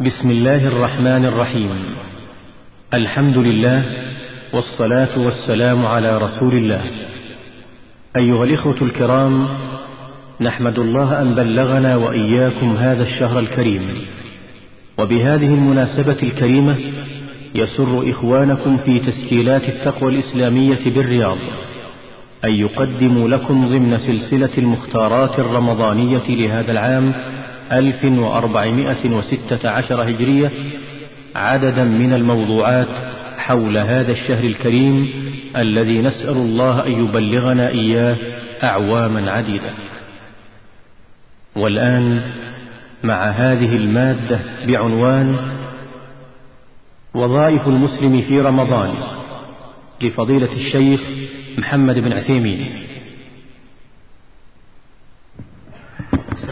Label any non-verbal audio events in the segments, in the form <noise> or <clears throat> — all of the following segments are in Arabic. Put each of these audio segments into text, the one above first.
بسم الله الرحمن الرحيم. الحمد لله والصلاة والسلام على رسول الله. أيها الإخوة الكرام نحمد الله أن بلغنا وإياكم هذا الشهر الكريم. وبهذه المناسبة الكريمة يسر إخوانكم في تسجيلات التقوى الإسلامية بالرياض أن يقدموا لكم ضمن سلسلة المختارات الرمضانية لهذا العام 1416 هجرية عددا من الموضوعات حول هذا الشهر الكريم الذي نسأل الله أن يبلغنا إياه أعواما عديدة. والآن مع هذه المادة بعنوان وظائف المسلم في رمضان لفضيلة الشيخ محمد بن عثيمين.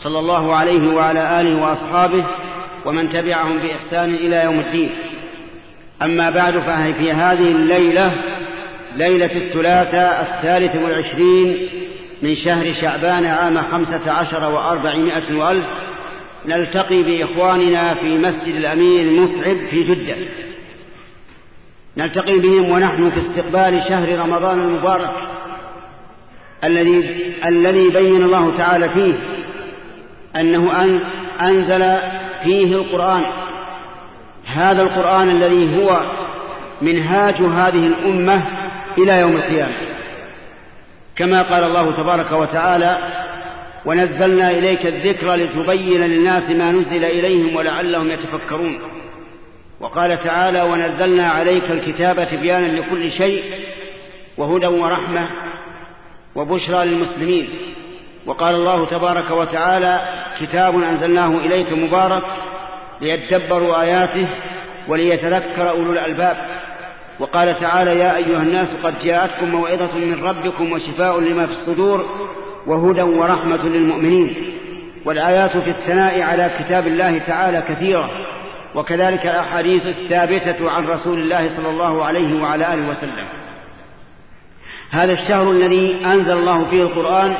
صلى الله عليه وعلى آله وأصحابه ومن تبعهم بإحسان إلى يوم الدين. أما بعد فهي في هذه الليلة ليلة الثلاثاء الثالث والعشرين من شهر شعبان عام خمسة عشر وأربعمائة وألف نلتقي بإخواننا في مسجد الأمير المتعب في جدة. نلتقي بهم ونحن في استقبال شهر رمضان المبارك الذي الذي بين الله تعالى فيه. أنه أنزل فيه القرآن. هذا القرآن الذي هو منهاج هذه الأمة إلى يوم القيامة. كما قال الله تبارك وتعالى ونزلنا إليك الذكر لتبين للناس ما نزل إليهم ولعلهم يتفكرون. وقال تعالى ونزلنا عليك الكتاب تبيانا لكل شيء وهدى ورحمة وبشرى للمسلمين. وقال الله تبارك وتعالى كتاب أنزلناه إليك مبارك ليتدبروا آياته وليتذكر أولو الألباب. وقال تعالى يا أيها الناس قد جاءتكم موعظة من ربكم وشفاء لما في الصدور وهدى ورحمة للمؤمنين. والآيات في الثناء على كتاب الله تعالى كثيرة. وكذلك الأحاديث الثابتة عن رسول الله صلى الله عليه وعلى آله وسلم. هذا الشهر الذي أنزل الله فيه القرآن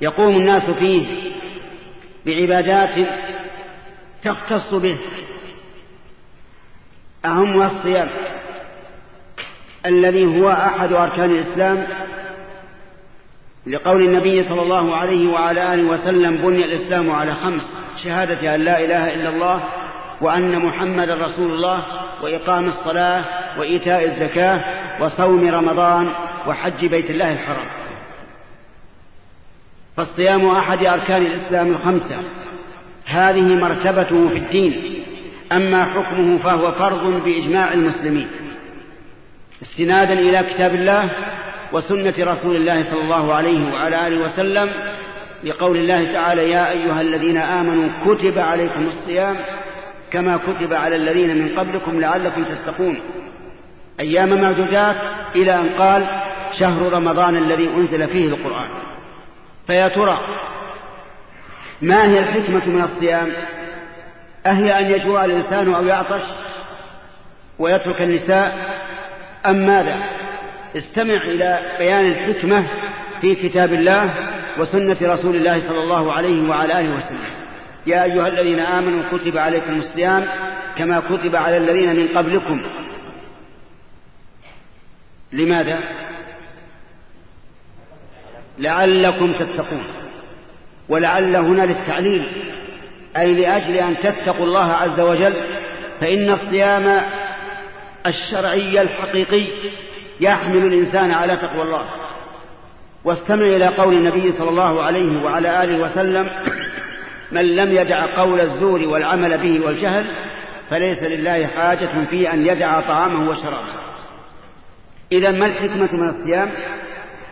يقوم الناس فيه بعبادات تختص به. أهمها الصيام الذي هو أحد أركان الإسلام. لقول النبي صلى الله عليه وعلى آله وسلم بني الإسلام على خمس شهادة أن لا إله إلا الله وأن محمد رسول الله وإقام الصلاة وإيتاء الزكاة وصوم رمضان وحج بيت الله الحرام. فالصيام أحد أركان الإسلام الخمسة. هذه مرتبته في الدين أما حكمه فهو فرض بإجماع المسلمين. استنادا إلى كتاب الله وسنة رسول الله صلى الله عليه وعلى آله وسلم لقول الله تعالى يا أيها الذين آمنوا كتب عليكم الصيام كما كتب على الذين من قبلكم لعلكم تستقون أيام معدودات إلى أن قال شهر رمضان الذي أنزل فيه القرآن. فيا ترى ما هي الحكمة من الصيام؟ أهي أن يجوع الإنسان أو يعطش ويترك النساء؟ أم ماذا؟ استمع إلى بيان الحكمة في كتاب الله وسنة رسول الله صلى الله عليه وعلى آله وسلم. يا أيها الذين آمنوا كتب عليكم الصيام كما كتب على الذين من قبلكم. لماذا؟ لعلكم تتقون. ولعل هنا للتعليل أي لأجل أن تتقوا الله عز وجل فإن الصيام الشرعي الحقيقي يحمل الإنسان على تقوى الله. واستمع إلى قول النبي صلى الله عليه وعلى آله وسلم من لم يدع قول الزور والعمل به والجهل فليس لله حاجة في أن يدع طعامه وشرابه. إذا ما الحكمة من الصيام؟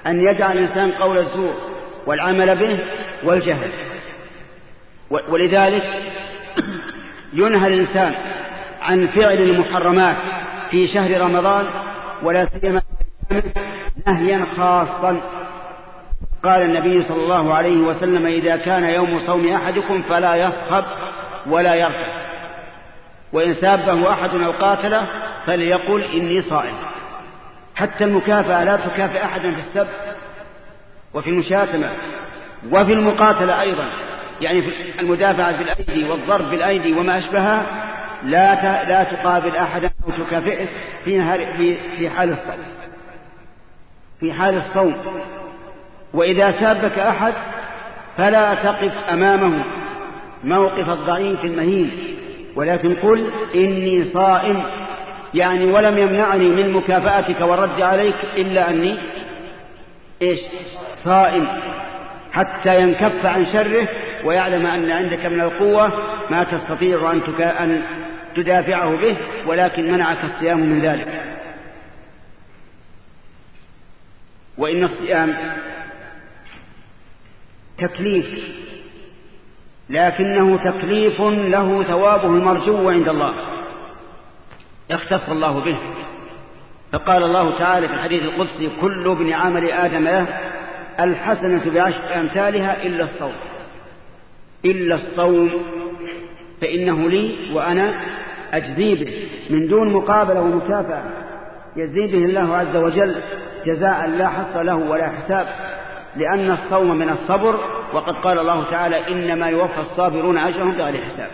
أن يدع الإنسان قول الزور والعمل به والجهل. ولذلك ينهى الإنسان عن فعل المحرمات في شهر رمضان ولا سيما نهيا خاصا. قال النبي صلى الله عليه وسلم إذا كان يوم صوم أحدكم فلا يصخب ولا يرفع وإن سابه أحد أو قاتله فليقل إني صائم. حتى المكافأة لا تكافئ أحدا في السب وفي المشاتمة وفي المقاتلة أيضا. يعني في المدافعة بالأيدي والضرب بالأيدي وما أشبهها لا لا تقابل أحدا أو تكافئه في في حال الصوم. في حال الصوم. وإذا سابك أحد فلا تقف أمامه. موقف الضعيف المهين. ولكن قل إني صائم. يعني ولم يمنعني من مكافأتك والرد عليك إلا أني إيش؟ صائم حتى ينكف عن شره ويعلم أن عندك من القوة ما تستطيع أن, تدافعه به ولكن منعك الصيام من ذلك. وإن الصيام تكليف لكنه تكليف له ثوابه المرجو عند الله. اختص الله به. فقال الله تعالى في الحديث القدسي كل ابن عمل آدم له الحسنة بعشر أمثالها إلا الصوم. إلا الصوم. فإنه لي وأنا أجزي به. من دون مقابلة ومكافأة يزيد به الله عز وجل جزاء لا حص له ولا حساب. لأن الصوم من الصبر وقد قال الله تعالى إنما يوفى الصابرون أجرهم بغير حساب.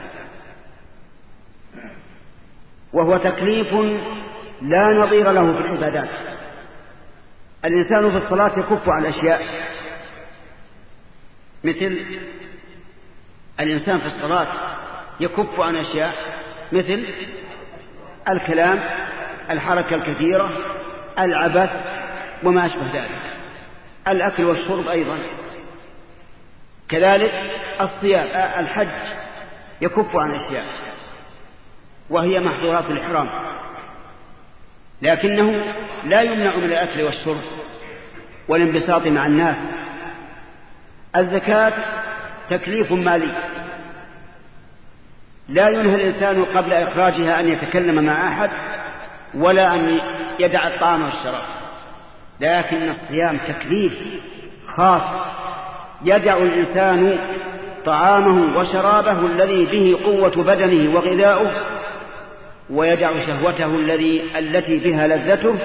وهو تكليف لا نظير له في العبادات. الإنسان في الصلاة يكف عن أشياء مثل الإنسان في الصلاة يكف عن أشياء. مثل الكلام الحركة الكثيرة العبث وما أشبه ذلك. الأكل والشرب أيضا. كذلك الصيام الحج يكف عن أشياء. وهي محظورات الإحرام. لكنه لا يمنع من الأكل والشرب والانبساط مع الناس. الزكاة تكليف مالي. لا ينهى الإنسان قبل إخراجها أن يتكلم مع أحد ولا أن يدع الطعام والشراب. لكن الصيام تكليف خاص يدع الإنسان طعامه وشرابه الذي به قوة بدنه وغذاؤه ويدع شهوته الذي التي بها لذته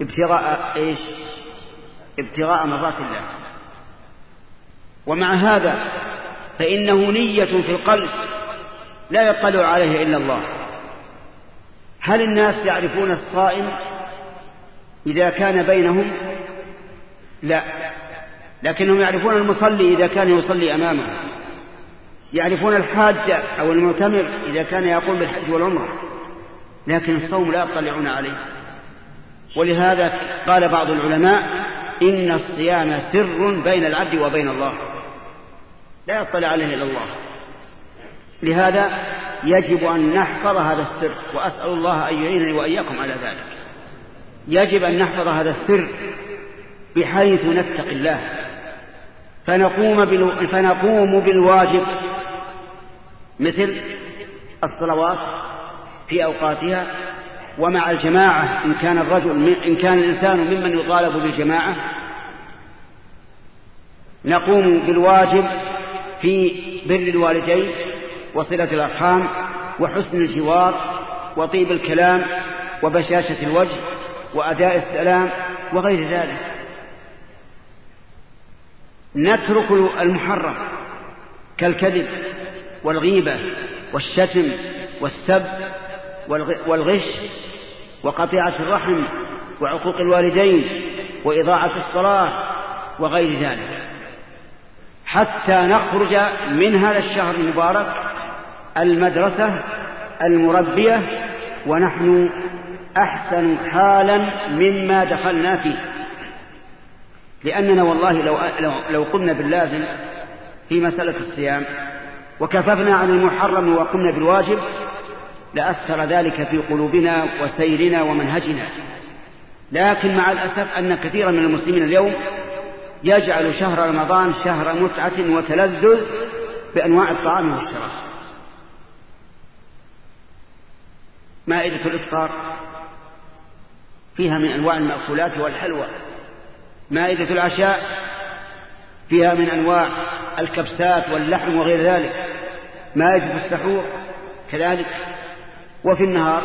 ابتغاء إيش؟ ابتغاء مرضات الله. ومع هذا فإنه نية في القلب لا يطلع عليه إلا الله. هل الناس يعرفون الصائم إذا كان بينهم؟ لا. لكنهم يعرفون المصلي إذا كان يصلي أمامه. يعرفون الحاج أو المعتمر إذا كان يقوم بالحج والعمرة لكن الصوم لا يطلعون عليه. ولهذا قال بعض العلماء إن الصيام سر بين العبد وبين الله. لا يطلع عليه إلا الله. لهذا يجب أن نحفظ هذا السر وأسأل الله أن يعينني وإياكم على ذلك. يجب أن نحفظ هذا السر بحيث نتقي الله. فنقوم. فنقوم بالواجب. مثل الصلوات في أوقاتها ومع الجماعة إن كان الرجل إن كان الإنسان ممن يطالب بالجماعة. نقوم بالواجب في بر الوالدين وصلة الأرحام وحسن الجوار وطيب الكلام وبشاشة الوجه وأداء السلام وغير ذلك. نترك المحرم كالكذب والغيبة والشتم والسب والغش وقطيعة الرحم وعقوق الوالدين وإضاعة الصلاة وغير ذلك. حتى نخرج من هذا الشهر المبارك المدرسة المربية ونحن أحسن حالا مما دخلنا فيه. لأننا والله لو, لو, قمنا باللازم في مسألة الصيام وكففنا عن المحرم وقمنا بالواجب لأثر ذلك في قلوبنا وسيرنا ومنهجنا. لكن مع الأسف أن كثيرا من المسلمين اليوم يجعل شهر رمضان شهر متعة وتلذذ بأنواع الطعام والشراب. مائدة الإفطار فيها من أنواع المأكولات والحلوى. مائدة العشاء فيها من أنواع الكبسات واللحم وغير ذلك. مائدة السحور كذلك. وفي النهار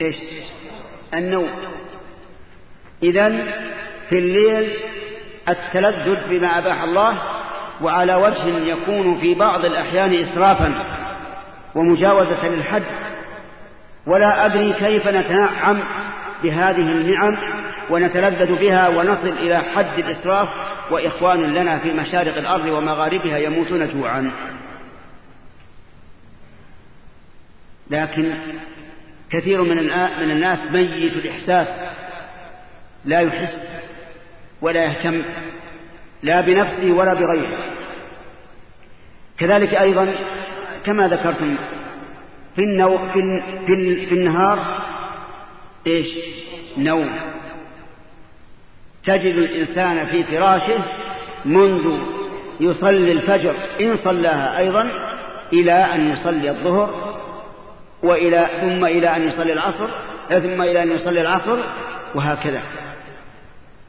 إيش؟ النوم. إذا في الليل التلذذ بما أباح الله وعلى وجه يكون في بعض الأحيان إسرافا ومجاوزة للحد. ولا أدري كيف نتنعم بهذه النعم ونتلذذ بها ونصل إلى حد الإسراف وإخوان لنا في مشارق الأرض ومغاربها يموتون جوعا. لكن كثير من من الناس ميت الإحساس لا يحس ولا يهتم لا بنفسه ولا بغيره كذلك أيضا كما ذكرتم في, النو في, في, النهار إيش؟ نوم. تجد الإنسان في فراشه منذ يصلي الفجر إن صلاها أيضا إلى أن يصلي الظهر وإلى ثم إلى أن يصلي العصر ثم إلى أن يصلي العصر وهكذا.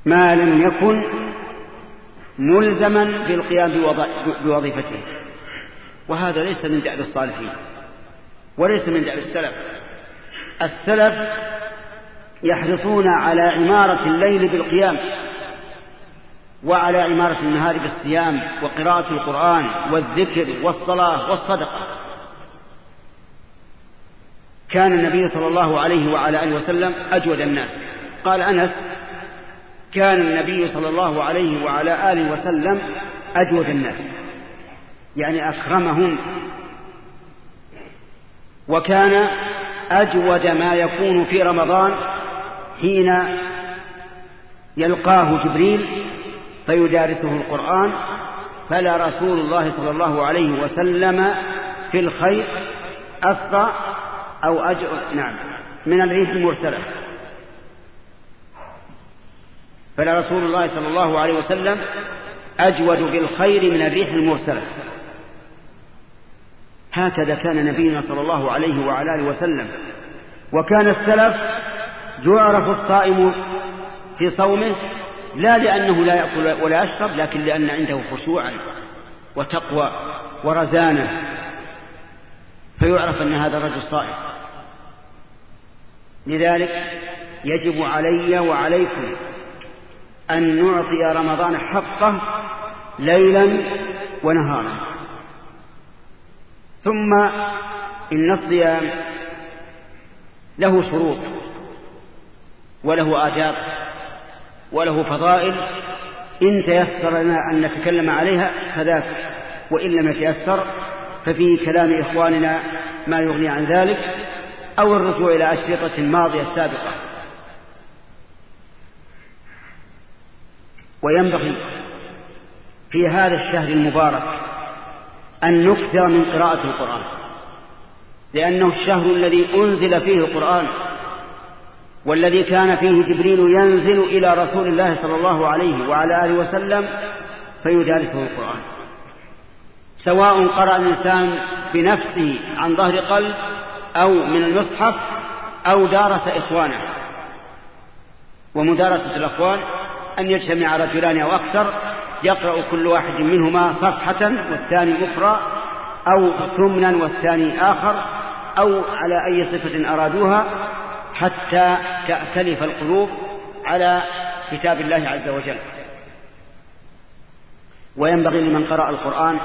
ما لم يكن ملزما بالقيام بوظيفته. وهذا ليس من دأب الصالحين وليس من دأب السلف. السلف يحرصون على عمارة الليل بالقيام وعلى عمارة النهار بالصيام وقراءة القرآن والذكر والصلاة والصدقة. كان النبي صلى الله عليه وعلى آله وسلم أجود الناس. قال أنس كان النبي صلى الله عليه وعلى آله وسلم أجود الناس. يعني أكرمهم. وكان أجود ما يكون في رمضان حين يلقاه جبريل فيدارسه القرآن فلا رسول الله صلى الله عليه وسلم في الخير أسرع أو أجر نعم من الريح المرسلة. فلا رسول الله صلى الله عليه وسلم أجود بالخير من الريح المرسلة. هكذا كان نبينا صلى الله عليه وعلى آله وسلم. وكان السلف يعرف الصائم في صومه لا لأنه لا يأكل ولا يشرب لكن لأن عنده خشوعا وتقوى ورزانة. فيعرف أن هذا الرجل صائم. لذلك يجب علي وعليكم أن نعطي رمضان حقه ليلا ونهارا. ثم إن الصيام له شروط. وله آداب وله فضائل إن تيسر لنا أن نتكلم عليها فذاك وإن لم يتيسر ففي كلام إخواننا ما يغني عن ذلك أو الرجوع إلى أشرطة ماضية سابقة وينبغي في هذا الشهر المبارك أن نكثر من قراءة القرآن لأنه الشهر الذي أنزل فيه القرآن والذي كان فيه جبريل ينزل إلى رسول الله صلى الله عليه وعلى آله وسلم فيدارسه القرآن. سواء قرأ الإنسان بنفسه عن ظهر قلب أو من المصحف أو دارس إخوانه. ومدارسة الأخوان أن يجتمع رجلان أو أكثر يقرأ كل واحد منهما صفحة والثاني أخرى أو ثمنا والثاني آخر أو على أي صفة أرادوها حتى تأتلف القلوب على كتاب الله عز وجل. وينبغي لمن قرأ القرآن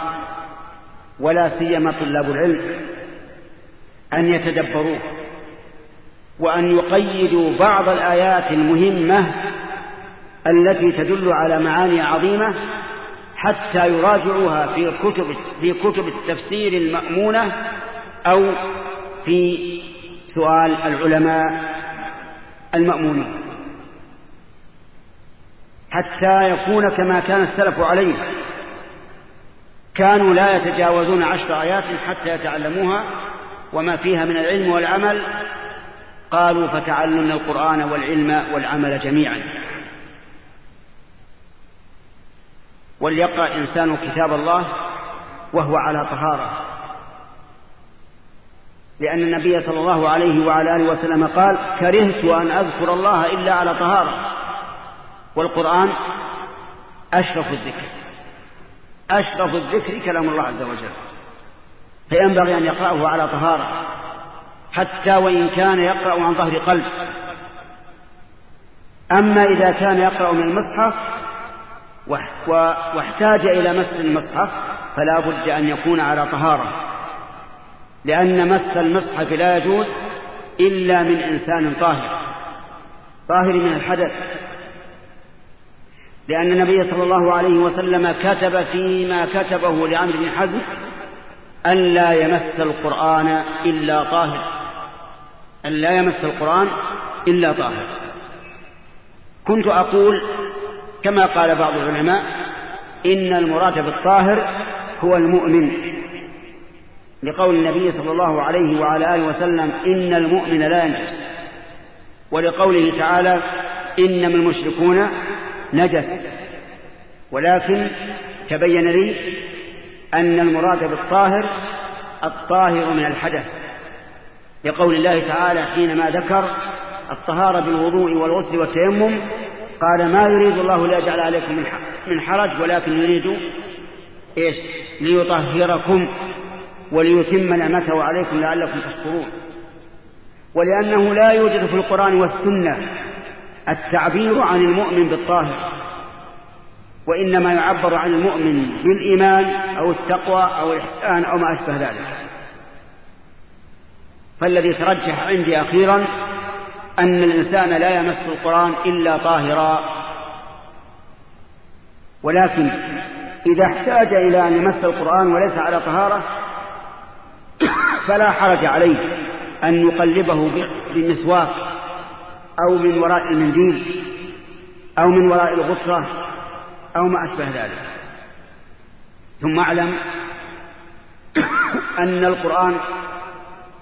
ولا سيما طلاب العلم أن يتدبروه وأن يقيدوا بعض الآيات المهمة التي تدل على معاني عظيمة حتى يراجعوها في كتب في كتب التفسير المأمونة أو في سؤال العلماء المأمونين. حتى يكون كما كان السلف عليه. كانوا لا يتجاوزون عشر آيات حتى يتعلموها وما فيها من العلم والعمل. قالوا فتعلمنا القرآن والعلم والعمل جميعا. وليقرأ إنسان كتاب الله وهو على طهارة. لأن النبي صلى الله عليه وعلى آله وسلم قال كرهت أن أذكر الله إلا على طهارة. والقرآن أشرف الذكر. أشرف الذكر كلام الله عز وجل. فينبغي أن يقرأه على طهارة حتى وإن كان يقرأ عن ظهر قلب. أما إذا كان يقرأ من المصحف واحتاج إلى مس المصحف فلا بد أن يكون على طهارة. لأن مس المصحف لا يجوز إلا من إنسان طاهر. طاهر من الحدث. لأن النبي صلى الله عليه وسلم كتب فيما كتبه لعمرو بن حزم أن لا يمس القرآن إلا طاهر. أن لا يمس القرآن إلا طاهر. كنت أقول كما قال بعض العلماء إن المراد بالطاهر هو المؤمن. لقول النبي صلى الله عليه وعلى آله وسلم إن المؤمن لا ينجس. ولقوله تعالى إنما المشركون نجس. ولكن تبين لي أن المراد بالطاهر الطاهر من الحدث. لقول الله تعالى حينما ذكر الطهارة بالوضوء والغسل والتيمم قال ما يريد الله ليجعل عليكم من حرج ولكن يريد إيش؟ ليطهركم. وليتم نعمته عليكم لعلكم تشكرون. ولأنه لا يوجد في القرآن والسنة التعبير عن المؤمن بالطاهر وإنما يعبر عن المؤمن بالإيمان أو التقوى أو الإحسان أو ما أشبه ذلك. فالذي ترجح عندي أخيرا أن الإنسان لا يمس القرآن إلا طاهرا. ولكن إذا احتاج إلى أن يمس القرآن وليس على طهارة فلا حرج عليه أن يقلبه بمسواك أو من وراء المنديل أو من وراء الغفرة أو ما أشبه ذلك. ثم أعلم <coughs> أن القرآن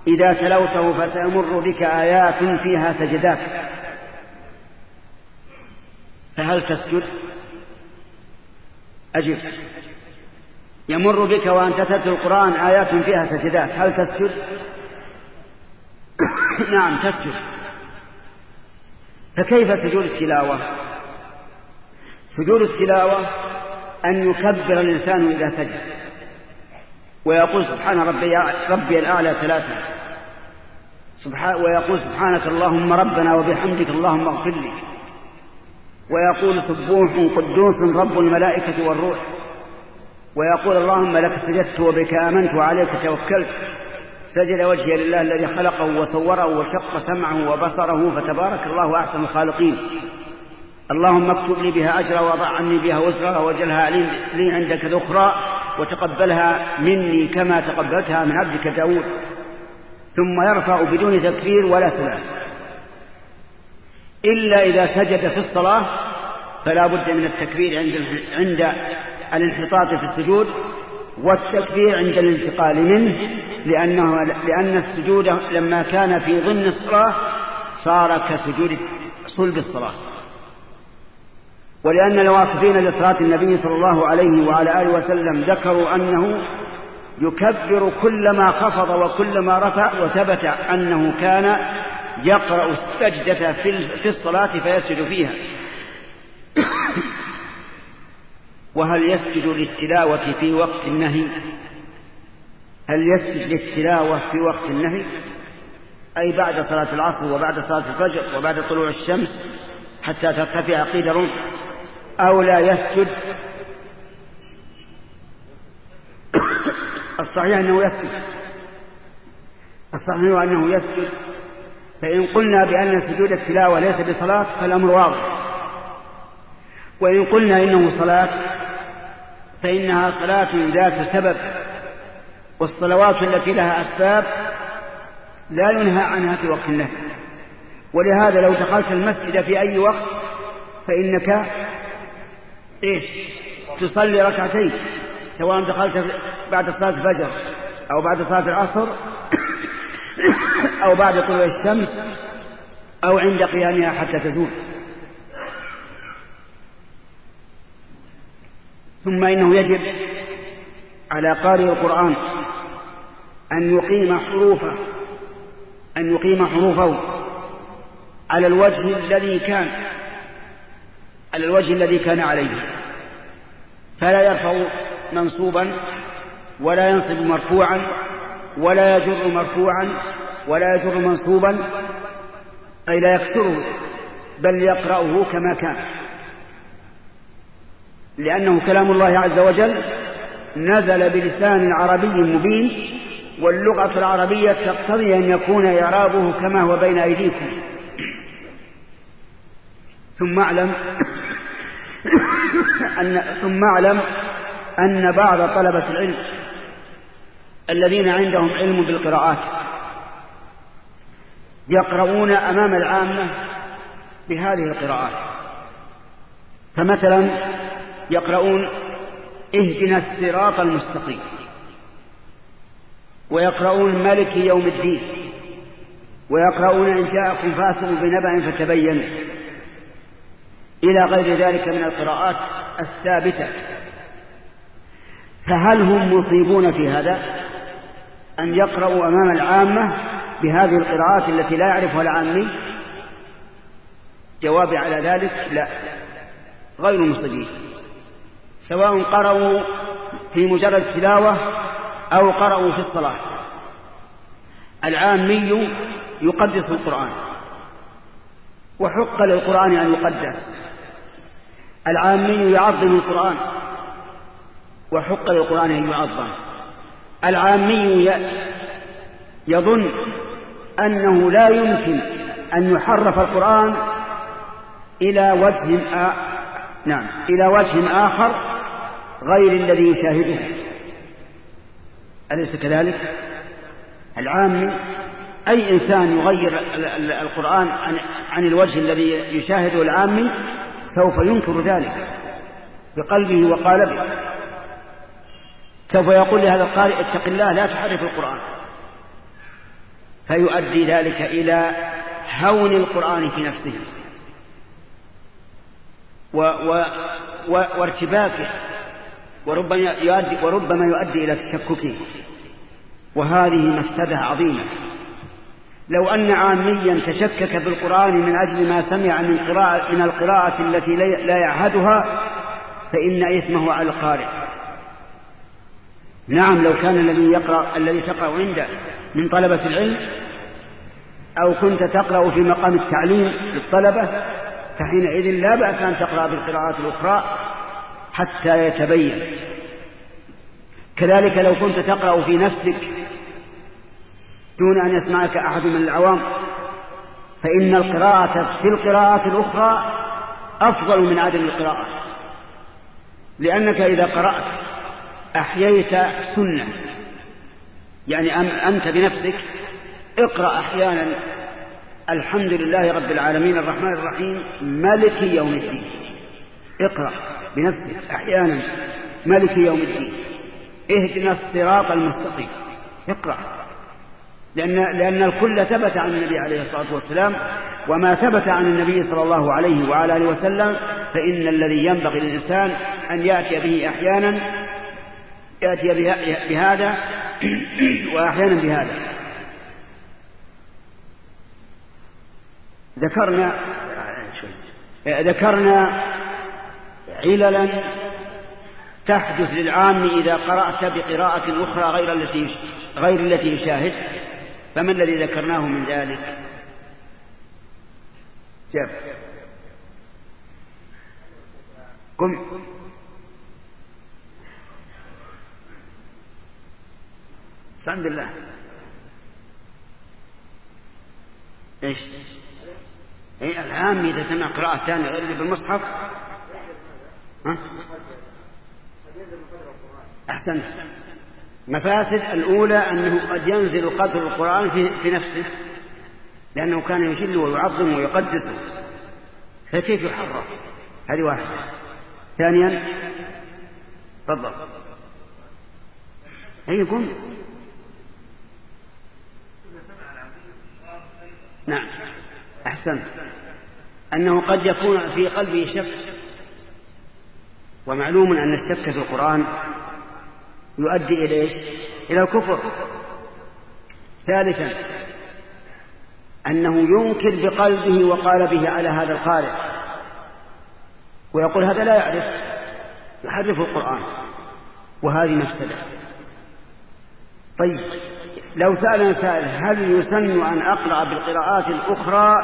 إذا تلوته فسيمر بك آيات فيها سجدات. فهل تسجد؟ أجب يمر بك وأنت تتلو القرآن آيات فيها سجدات. هل تسجد <coughs> نعم تسجد فكيف سجود التلاوة؟ سجود التلاوة أن يكبر الإنسان إذا سجد. ويقول سبحان ربي, ربي الأعلى ثلاثة. سبحان ويقول سبحانك اللهم ربنا وبحمدك اللهم اغفر لي. ويقول سبوح قدوس رب الملائكة والروح. ويقول اللهم لك سجدت وبك آمنت وعليك توكلت. سجد وجهي لله الذي خلقه وصوره وشق سمعه وبصره فتبارك الله أحسن الخالقين. اللهم اكتب لي بها أجرا وضع عني بها وزرا واجعلها لي عندك ذخرا وتقبلها مني كما تقبلتها من عبدك داود. ثم يرفع بدون تكبير ولا سلام إلا إذا سجد في الصلاة فلا بد من التكبير عند عند الانحطاط في السجود والتكبير عند الانتقال منه لأنه لأن السجود لما كان في ضمن الصلاة صار كسجود صلب الصلاة. ولأن الواقفين لصلاة النبي صلى الله عليه وعلى آله وسلم ذكروا أنه يكبر كلما خفض وكلما رفع وثبت أنه كان يقرأ السجدة في الصلاة فيسجد فيها. وهل يسجد للتلاوة في وقت النهي؟ هل يسجد للتلاوة في وقت النهي؟ أي بعد صلاة العصر وبعد صلاة الفجر وبعد طلوع الشمس حتى ترتفع قدر أو لا يسجد؟ <coughs> الصحيح أنه يسجد. الصحيح أنه يسجد. فإن قلنا بأن سجود التلاوة ليس بصلاة فالأمر واضح. وإن قلنا إنه صلاة فإنها صلاة ذات سبب والصلوات التي لها أسباب لا ينهى عنها في وقت النهي ولهذا لو دخلت المسجد في أي وقت فإنك إيش؟ تصلي ركعتين سواء دخلت بعد صلاة الفجر أو بعد صلاة العصر <coughs> أو بعد طلوع الشمس أو عند قيامها حتى تزول. ثم إنه يجب على قارئ القرآن أن يقيم حروفه أن يقيم حروفه على الوجه الذي كان على الوجه الذي كان عليه. فلا يرفع منصوبا ولا ينصب مرفوعا ولا يجر مرفوعا ولا يجر منصوبا أي لا يكسره بل يقرأه كما كان. لأنه كلام الله عز وجل نزل بلسان عربي مبين واللغة العربية تقتضي أن يكون إعرابه كما هو بين أيديكم. ثم أعلم أن ثم أعلم أن بعض طلبة العلم الذين عندهم علم بالقراءات يقرؤون أمام العامة بهذه القراءات. فمثلا يقرؤون اهدنا الصراط المستقيم ويقرؤون ملك يوم الدين ويقرؤون إن جاءكم فاسق بنبأ فتبينوا إلى غير ذلك من القراءات الثابتة فهل هم مصيبون في هذا؟ أن يقرأوا أمام العامة بهذه القراءات التي لا يعرفها العامي؟ جوابي على ذلك لا غير مصيبين. سواء قرأوا في مجرد تلاوة أو قرأوا في الصلاة. العامي يقدس القرآن. وحق للقرآن أن يقدس. العامي يعظم القرآن. وحق للقرآن أن يعظم. العامي يظن أنه لا يمكن أن يحرف القرآن إلى وجه آ... نعم إلى وجه آخر غير الذي يشاهده. أليس كذلك؟ العامي أي إنسان يغير القرآن عن الوجه الذي يشاهده العامي سوف ينكر ذلك بقلبه وقالبه. سوف يقول لهذا القارئ اتق الله لا تحرف القرآن. فيؤدي ذلك إلى هون القرآن في نفسه و و و وارتباكه وربما يؤدي, وربما يؤدي إلى تشككه. وهذه مفسدة عظيمة. لو أن عاميا تشكك بالقرآن من أجل ما سمع من, قراءة من القراءة التي لا يعهدها فإن إثمه على القارئ. نعم لو كان الذي يقرأ الذي تقرأ عنده من طلبة العلم أو كنت تقرأ في مقام التعليم للطلبة فحينئذ لا بأس أن تقرأ بالقراءات الأخرى حتى يتبين. كذلك لو كنت تقرأ في نفسك دون أن يسمعك أحد من العوام فإن القراءة في القراءات الأخرى أفضل من عدم القراءة. لأنك إذا قرأت أحييت سنة يعني أنت بنفسك اقرأ أحيانا الحمد لله رب العالمين الرحمن الرحيم ملك يوم الدين. اقرأ. بنفسك أحيانا ملك يوم الدين. اهدنا الصراط المستقيم. اقرأ. لأن, لأن الكل ثبت عن النبي عليه الصلاة والسلام وما ثبت عن النبي صلى الله عليه وعلى آله وسلم فإن الذي ينبغي للإنسان أن يأتي به أحيانا يأتي بهذا <clears throat> وأحيانا بهذا. ذكرنا ذكرنا عللا تحدث للعام إذا قرأت بقراءة أخرى غير التي غير التي يشاهد فما الذي ذكرناه من ذلك؟ جاب. قم. الحمد لله. إيش؟ اي العام إذا سمع قراءة ثانية غير اللي بالمصحف؟ ها؟ أحسنت. مفاسد الأولى أنه قد ينزل قدر القرآن في, في نفسه لأنه كان يجل ويعظم ويقدسه فكيف يحرف هذه واحدة. ثانيا تفضل. أي قم نعم. أحسنت. أنه قد يكون في قلبه شك ومعلوم أن الشك في القرآن يؤدي إلى إيش؟ إلى الكفر. ثالثا أنه ينكر بقلبه وقالبه على هذا القارئ ويقول هذا لا يعرف يحرف القرآن. وهذه مفسدة. طيب لو سألنا سائل هل يسن أن أقرأ بالقراءات الأخرى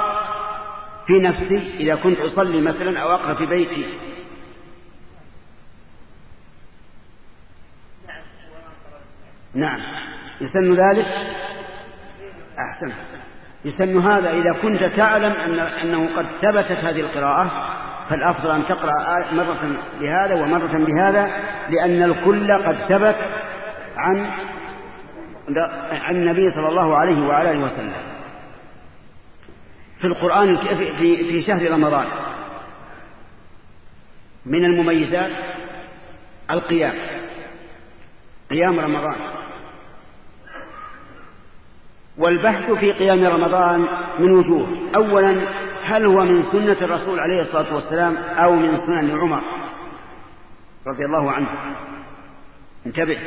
في نفسي إذا كنت أصلي مثلا أو أقرأ في بيتي؟ نعم. يسن ذلك؟ أحسن. يسن هذا إذا كنت تعلم أن أنه قد ثبتت هذه القراءة فالأفضل أن تقرأ مرة بهذا ومرة بهذا لأن الكل قد ثبت عن عن النبي صلى الله عليه وعلى آله وسلم. في القرآن في في شهر رمضان. من المميزات القيام. قيام رمضان. والبحث في قيام رمضان من وجوه. أولا هل هو من سنة الرسول عليه الصلاة والسلام أو من سنن عمر رضي الله عنه؟ انتبه.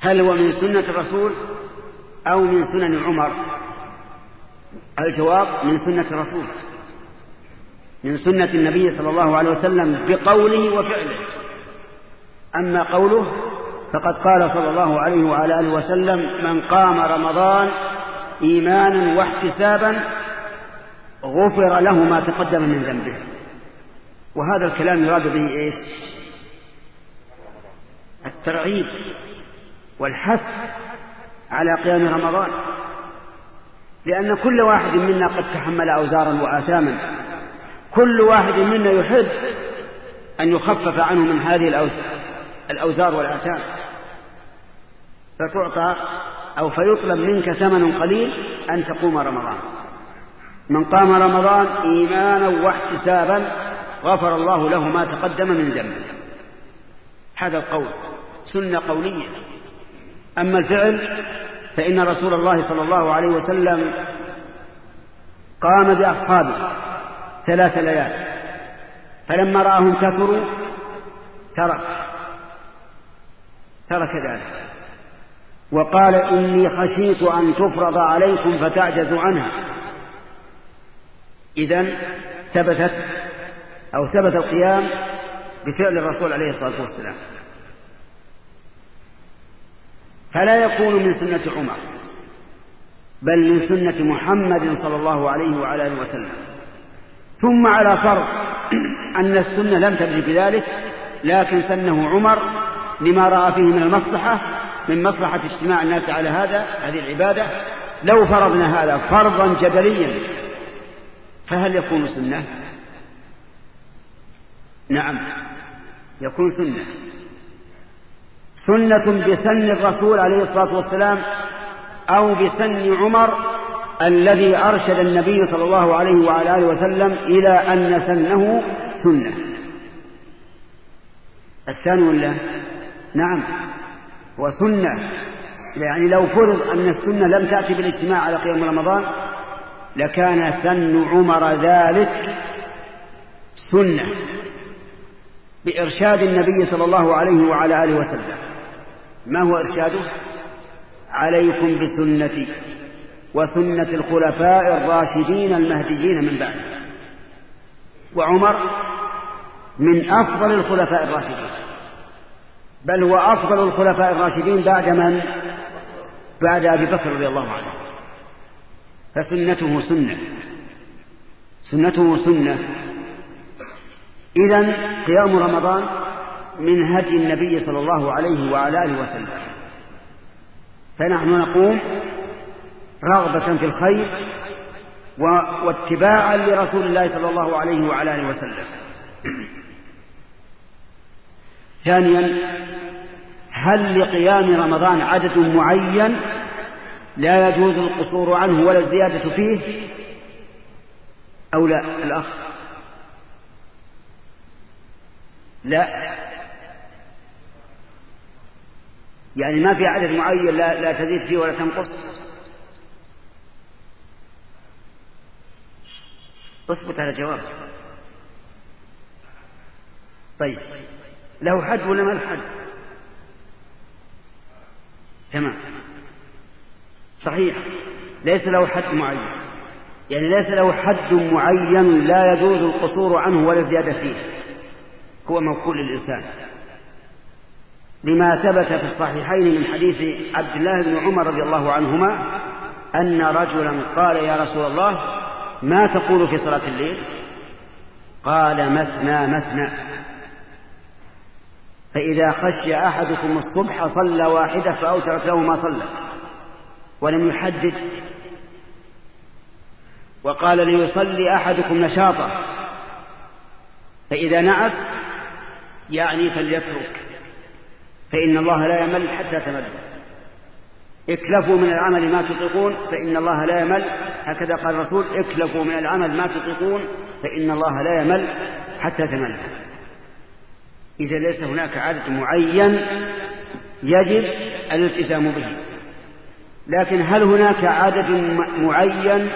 هل هو من سنة الرسول أو من سنن عمر؟ الجواب من سنة الرسول. من سنة النبي صلى الله عليه وسلم بقوله وفعله. أما قوله فقد قال صلى الله عليه وعلى آله وسلم من قام رمضان إيمانا واحتسابا غفر له ما تقدم من ذنبه. وهذا الكلام يراد به إيش؟ الترغيب والحث على قيام رمضان. لأن كل واحد منا قد تحمل أوزارا وآثاما. كل واحد منا يحب أن يخفف عنه من هذه الأوزار. والآثام فتعطى أو فيطلب منك ثمن قليل أن تقوم رمضان. من قام رمضان إيمانا واحتسابا غفر الله له ما تقدم من ذنبه. هذا القول سنة قولية. أما الفعل فإن رسول الله صلى الله عليه وسلم قام بأصحابه ثلاث ليال. فلما رآهم كثروا ترك. ترك ذلك. وقال إني خشيت أن تفرض عليكم فتعجزوا عنها. إذا ثبتت أو ثبت القيام بفعل الرسول عليه الصلاة والسلام. فلا يكون من سنة عمر بل من سنة محمد صلى الله عليه وعلى آله وسلم. ثم على فرض أن السنة لم تبدي بذلك لكن سنه عمر لما رأى فيه من المصلحة من مصلحة اجتماع الناس على هذا هذه العبادة لو فرضنا هذا فرضا جدليا فهل يكون سنة؟ نعم يكون سنة. سنة بسن الرسول عليه الصلاة والسلام أو بسن عمر الذي أرشد النبي صلى الله عليه وعلى آله وسلم إلى أن سنه سنة. الثاني ولا؟ نعم. وسنة. يعني لو فرض أن السنة لم تأتي بالاجتماع على قيام رمضان لكان سن عمر ذلك سنة بإرشاد النبي صلى الله عليه وعلى آله وسلم. ما هو إرشاده؟ عليكم بسنتي وسنة الخلفاء الراشدين المهديين من بعد وعمر من أفضل الخلفاء الراشدين. بل هو أفضل الخلفاء الراشدين بعد من؟ بعد أبي بكر رضي الله عنه. فسنته سنة. سنته سنة. إذا قيام رمضان من هدي النبي صلى الله عليه وعلى آله وسلم. فنحن نقوم رغبة في الخير واتباعا لرسول الله صلى الله عليه وعلى آله وسلم. ثانيا هل لقيام رمضان عدد معين لا يجوز القصور عنه ولا الزيادة فيه؟ أو لا؟ الأخ. لا. يعني ما في عدد معين لا, لا تزيد فيه ولا تنقص؟ اثبت على جواب طيب. له حد ولا ما له حد؟ تمام. صحيح. ليس له حد معين. يعني ليس له حد معين لا يجوز القصور عنه ولا الزيادة فيه. هو موكول للإنسان لما ثبت في الصحيحين من حديث عبد الله بن عمر رضي الله عنهما أن رجلا قال يا رسول الله ما تقول في صلاة الليل؟ قال مثنى مثنى. فإذا خشي أحدكم الصبح صلى واحدة فأوترت له ما صلى ولم يحدد. وقال ليصلي أحدكم نشاطا فإذا نعت يعني فليترك. فإن الله لا يمل حتى تمل. اكلفوا من العمل ما تطيقون فإن الله لا يمل. هكذا قال الرسول اكلفوا من العمل ما تطيقون فإن الله لا يمل حتى تمل. إذا ليس هناك عدد معين يجب الالتزام به. لكن هل هناك عدد معين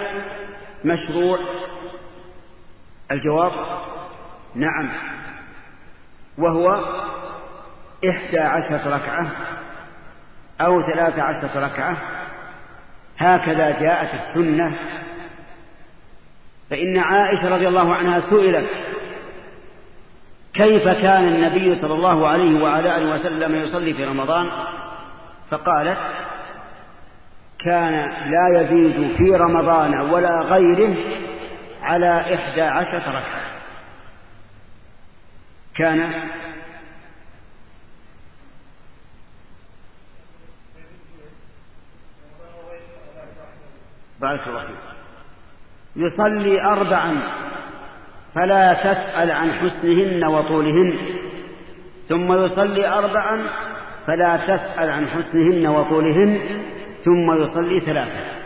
مشروع؟ الجواب نعم. وهو إحدى عشرة ركعة أو ثلاث عشرة ركعة. هكذا جاءت السنة. فإن عائشة رضي الله عنها سئلت كيف كان النبي صلى الله عليه وعلى آله وسلم يصلي في رمضان؟ فقالت كان لا يزيد في رمضان ولا غيره على إحدى عشرة ركعة. كان بارك الله فيك. يصلي أربعا. فلا تسأل عن حسنهن وطولهن. ثم يصلي أربعا فلا تسأل عن حسنهن وطولهن. ثم يصلي ثلاثا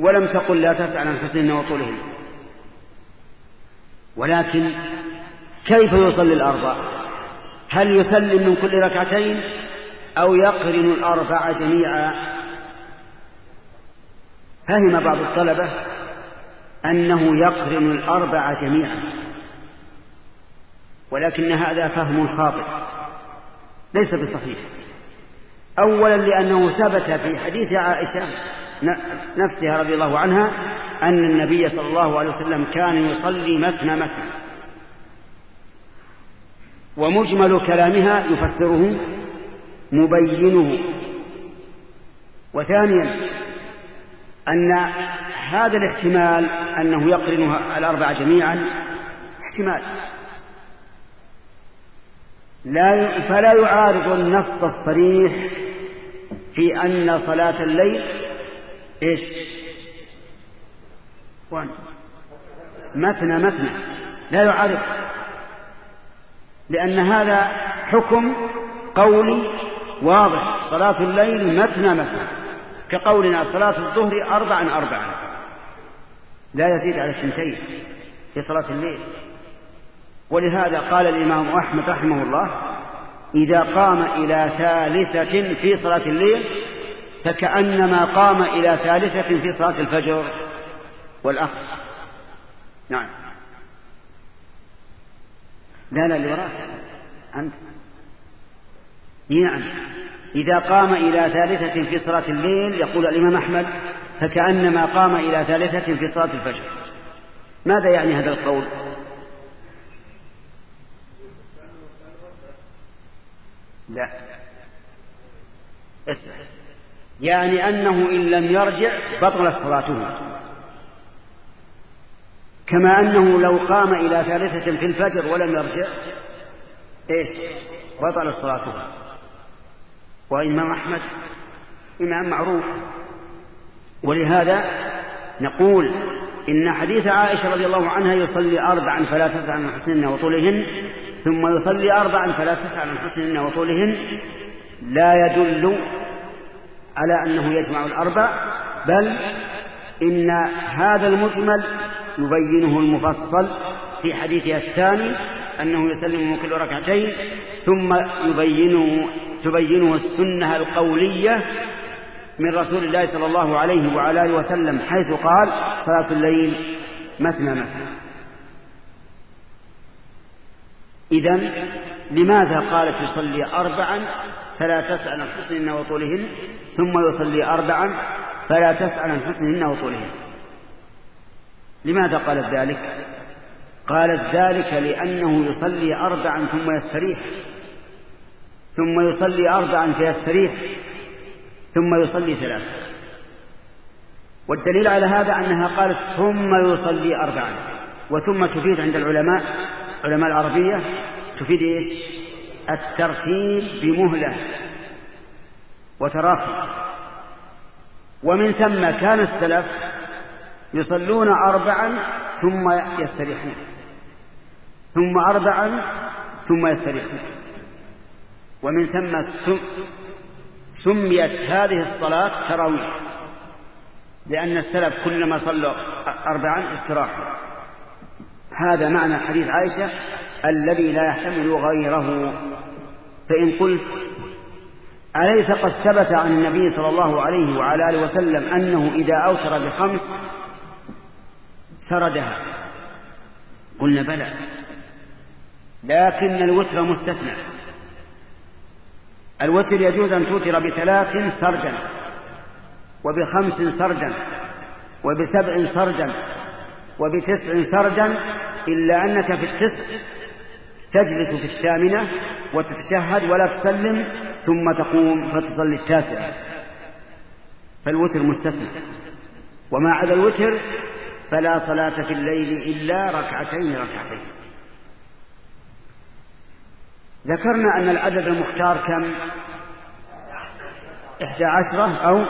ولم تقل لا تسأل عن حسنهن وطولهن. ولكن كيف يصلي الأربع؟ هل يسلم من كل ركعتين أو يقرن الأربع جميعا؟ فهم بعض الطلبة أنه يقرن الأربع جميعا. ولكن هذا فهم خاطئ. ليس بصحيح. أولا لأنه ثبت في حديث عائشة نفسها رضي الله عنها أن النبي صلى الله عليه وسلم كان يصلي مثنى مثنى ومجمل كلامها يفسره مبينه. وثانيا أن هذا الاحتمال أنه يقرن الأربعة جميعا احتمال. لا فلا يعارض النص الصريح في أن صلاة الليل إيش؟ وان. مثنى مثنى لا يعارض. لأن هذا حكم قولي واضح. صلاة الليل مثنى مثنى كقولنا صلاة الظهر أربعا أربعا. لا يزيد على الثنتين في صلاة الليل. ولهذا قال الإمام أحمد رحمه الله إذا قام إلى ثالثة في صلاة الليل فكأنما قام إلى ثالثة في صلاة الفجر والأخر نعم. لا لا اللي أنت. نعم. إذا قام إلى ثالثة في صلاة الليل يقول الإمام أحمد فكأنما قام إلى ثالثة في صلاة الفجر. ماذا يعني هذا القول؟ لا. يعني أنه إن لم يرجع بطلت صلاته. كما أنه لو قام إلى ثالثة في الفجر ولم يرجع إيش؟ بطلت صلاته. وإمام أحمد إمام معروف. ولهذا نقول إن حديث عائشة رضي الله عنها يصلي أربعا فلا تسأل عن حسنهن وطولهن ثم يصلي أربعا فلا تسأل عن حسنهن وطولهن لا يدل على أنه يجمع الأربع بل إن هذا المجمل يبينه المفصل في حديثها الثاني أنه يسلم من كل ركعتين ثم يبينه تبينه السنة القولية من رسول الله صلى الله عليه وعلى آله وسلم حيث قال صلاة الليل مثنى مثنى. إذا لماذا قالت يصلي أربعا فلا تسأل عن حسنهن وطولهن ثم يصلي أربعا فلا تسأل عن حسنهن وطولهن؟ لماذا قالت ذلك؟ قالت ذلك لأنه يصلي أربعا ثم يستريح ثم يصلي أربعا فيستريح. ثم يصلي ثلاثة والدليل على هذا أنها قالت ثم يصلي أربعا وثم تفيد عند العلماء علماء العربية تفيد إيش؟ الترتيب بمهلة وتراخي ومن ثم كان السلف يصلون أربعا ثم يستريحون. ثم أربعا ثم يستريحون. ومن ثم سميت هذه الصلاة تراويح لأن السلف كلما صلوا أربعا استراحوا هذا معنى حديث عائشة الذي لا يحتمل غيره. فإن قلت أليس قد ثبت عن النبي صلى الله عليه وعلى آله وسلم أنه إذا أوتر بخمس سردها؟ قلنا بلى لكن الوتر مستثنى. الوتر يجوز أن توتر بثلاث سرجا وبخمس سرجا وبسبع سرجا وبتسع سرجا إلا أنك في التسع تجلس في الثامنة وتتشهد ولا تسلم ثم تقوم فتصلي التاسعة فالوتر مستثنى. وما عدا الوتر فلا صلاة في الليل إلا ركعتين ركعتين. ذكرنا أن العدد المختار كم؟ إحدى عشرة أو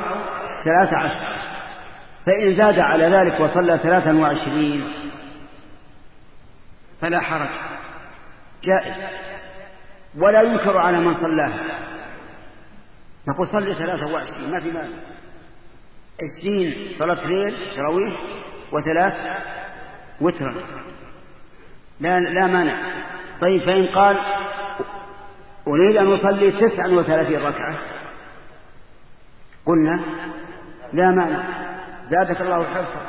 ثلاثة عشر. فإن زاد على ذلك وصلى ثلاثا وعشرين فلا حرج. جائز. ولا ينكر على من صلاها. نقول صلي ثلاثة وعشرين ما في مال عشرين صلاة ليل تراويح وثلاث وترا لا لا مانع. طيب فإن قال أريد أن أصلي تسعا وثلاثين ركعة. قلنا لا مانع. زادك الله حرصا.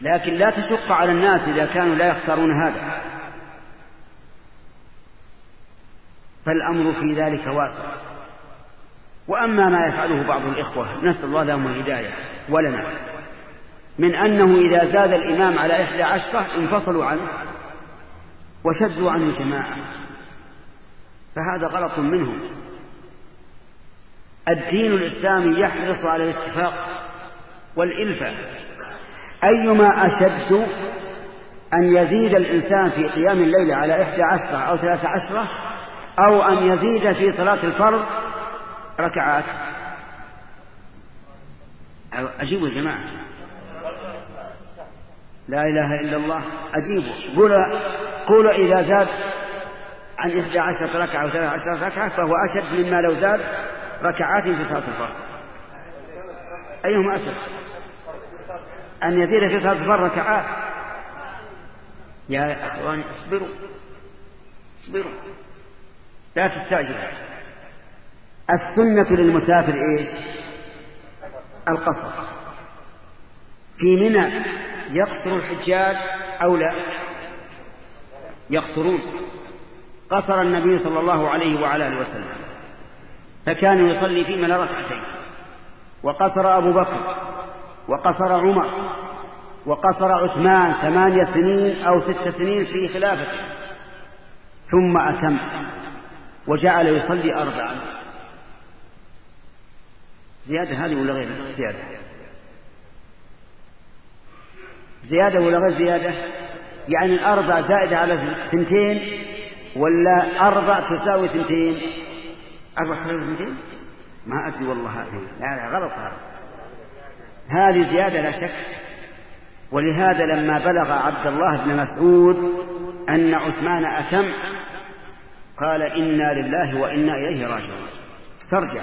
لكن لا تشق على الناس إذا كانوا لا يختارون هذا. فالأمر في ذلك واسع. وأما ما يفعله بعض الإخوة نسأل الله لهم الهداية ولنا من أنه إذا زاد الإمام على إحدى عشرة انفصلوا عنه وشدوا عنه جماعة. فهذا غلط منهم الدين الإسلامي يحرص على الاتفاق والإلفة. أيما أشد أن يزيد الإنسان في قيام الليل على إحدى عشرة أو ثلاثة عشرة أو أن يزيد في صلاة الفرض ركعات. أجيبوا يا جماعة. لا إله إلا الله. أجيبوا قولوا إذا زاد عن إحدى عشرة ركعة أو ثلاثة عشرة ركعة فهو أشد مما لو زاد ركعات في صلاة الفرض. أيهما أشد؟ أن يزيد في صلاة الفرض ركعات يا أخواني اصبروا. اصبروا. لا تستعجل السنة للمسافر إيش؟ القصر. في منى يقصر الحجاج أو لا؟ يقصرون. قصر النبي صلى الله عليه وعلى آله وسلم. فكان يصلي في منى ركعتين وقصر أبو بكر وقصر عمر وقصر عثمان ثمانية سنين أو ست سنين في خلافته. ثم أتم وجعل يصلي أربعا. زيادة هذه ولا غير زيادة؟ زيادة ولا غير زيادة؟ يعني الأربع زائدة على ثنتين ولا أربع تساوي ثنتين أربع تساوي ثنتين ما أدري والله هذه. لا لا غلط هذا. هذه زيادة لا شك. ولهذا لما بلغ عبد الله بن مسعود أن عثمان أتم قال إنا لله وإنا إليه راجعون. استرجع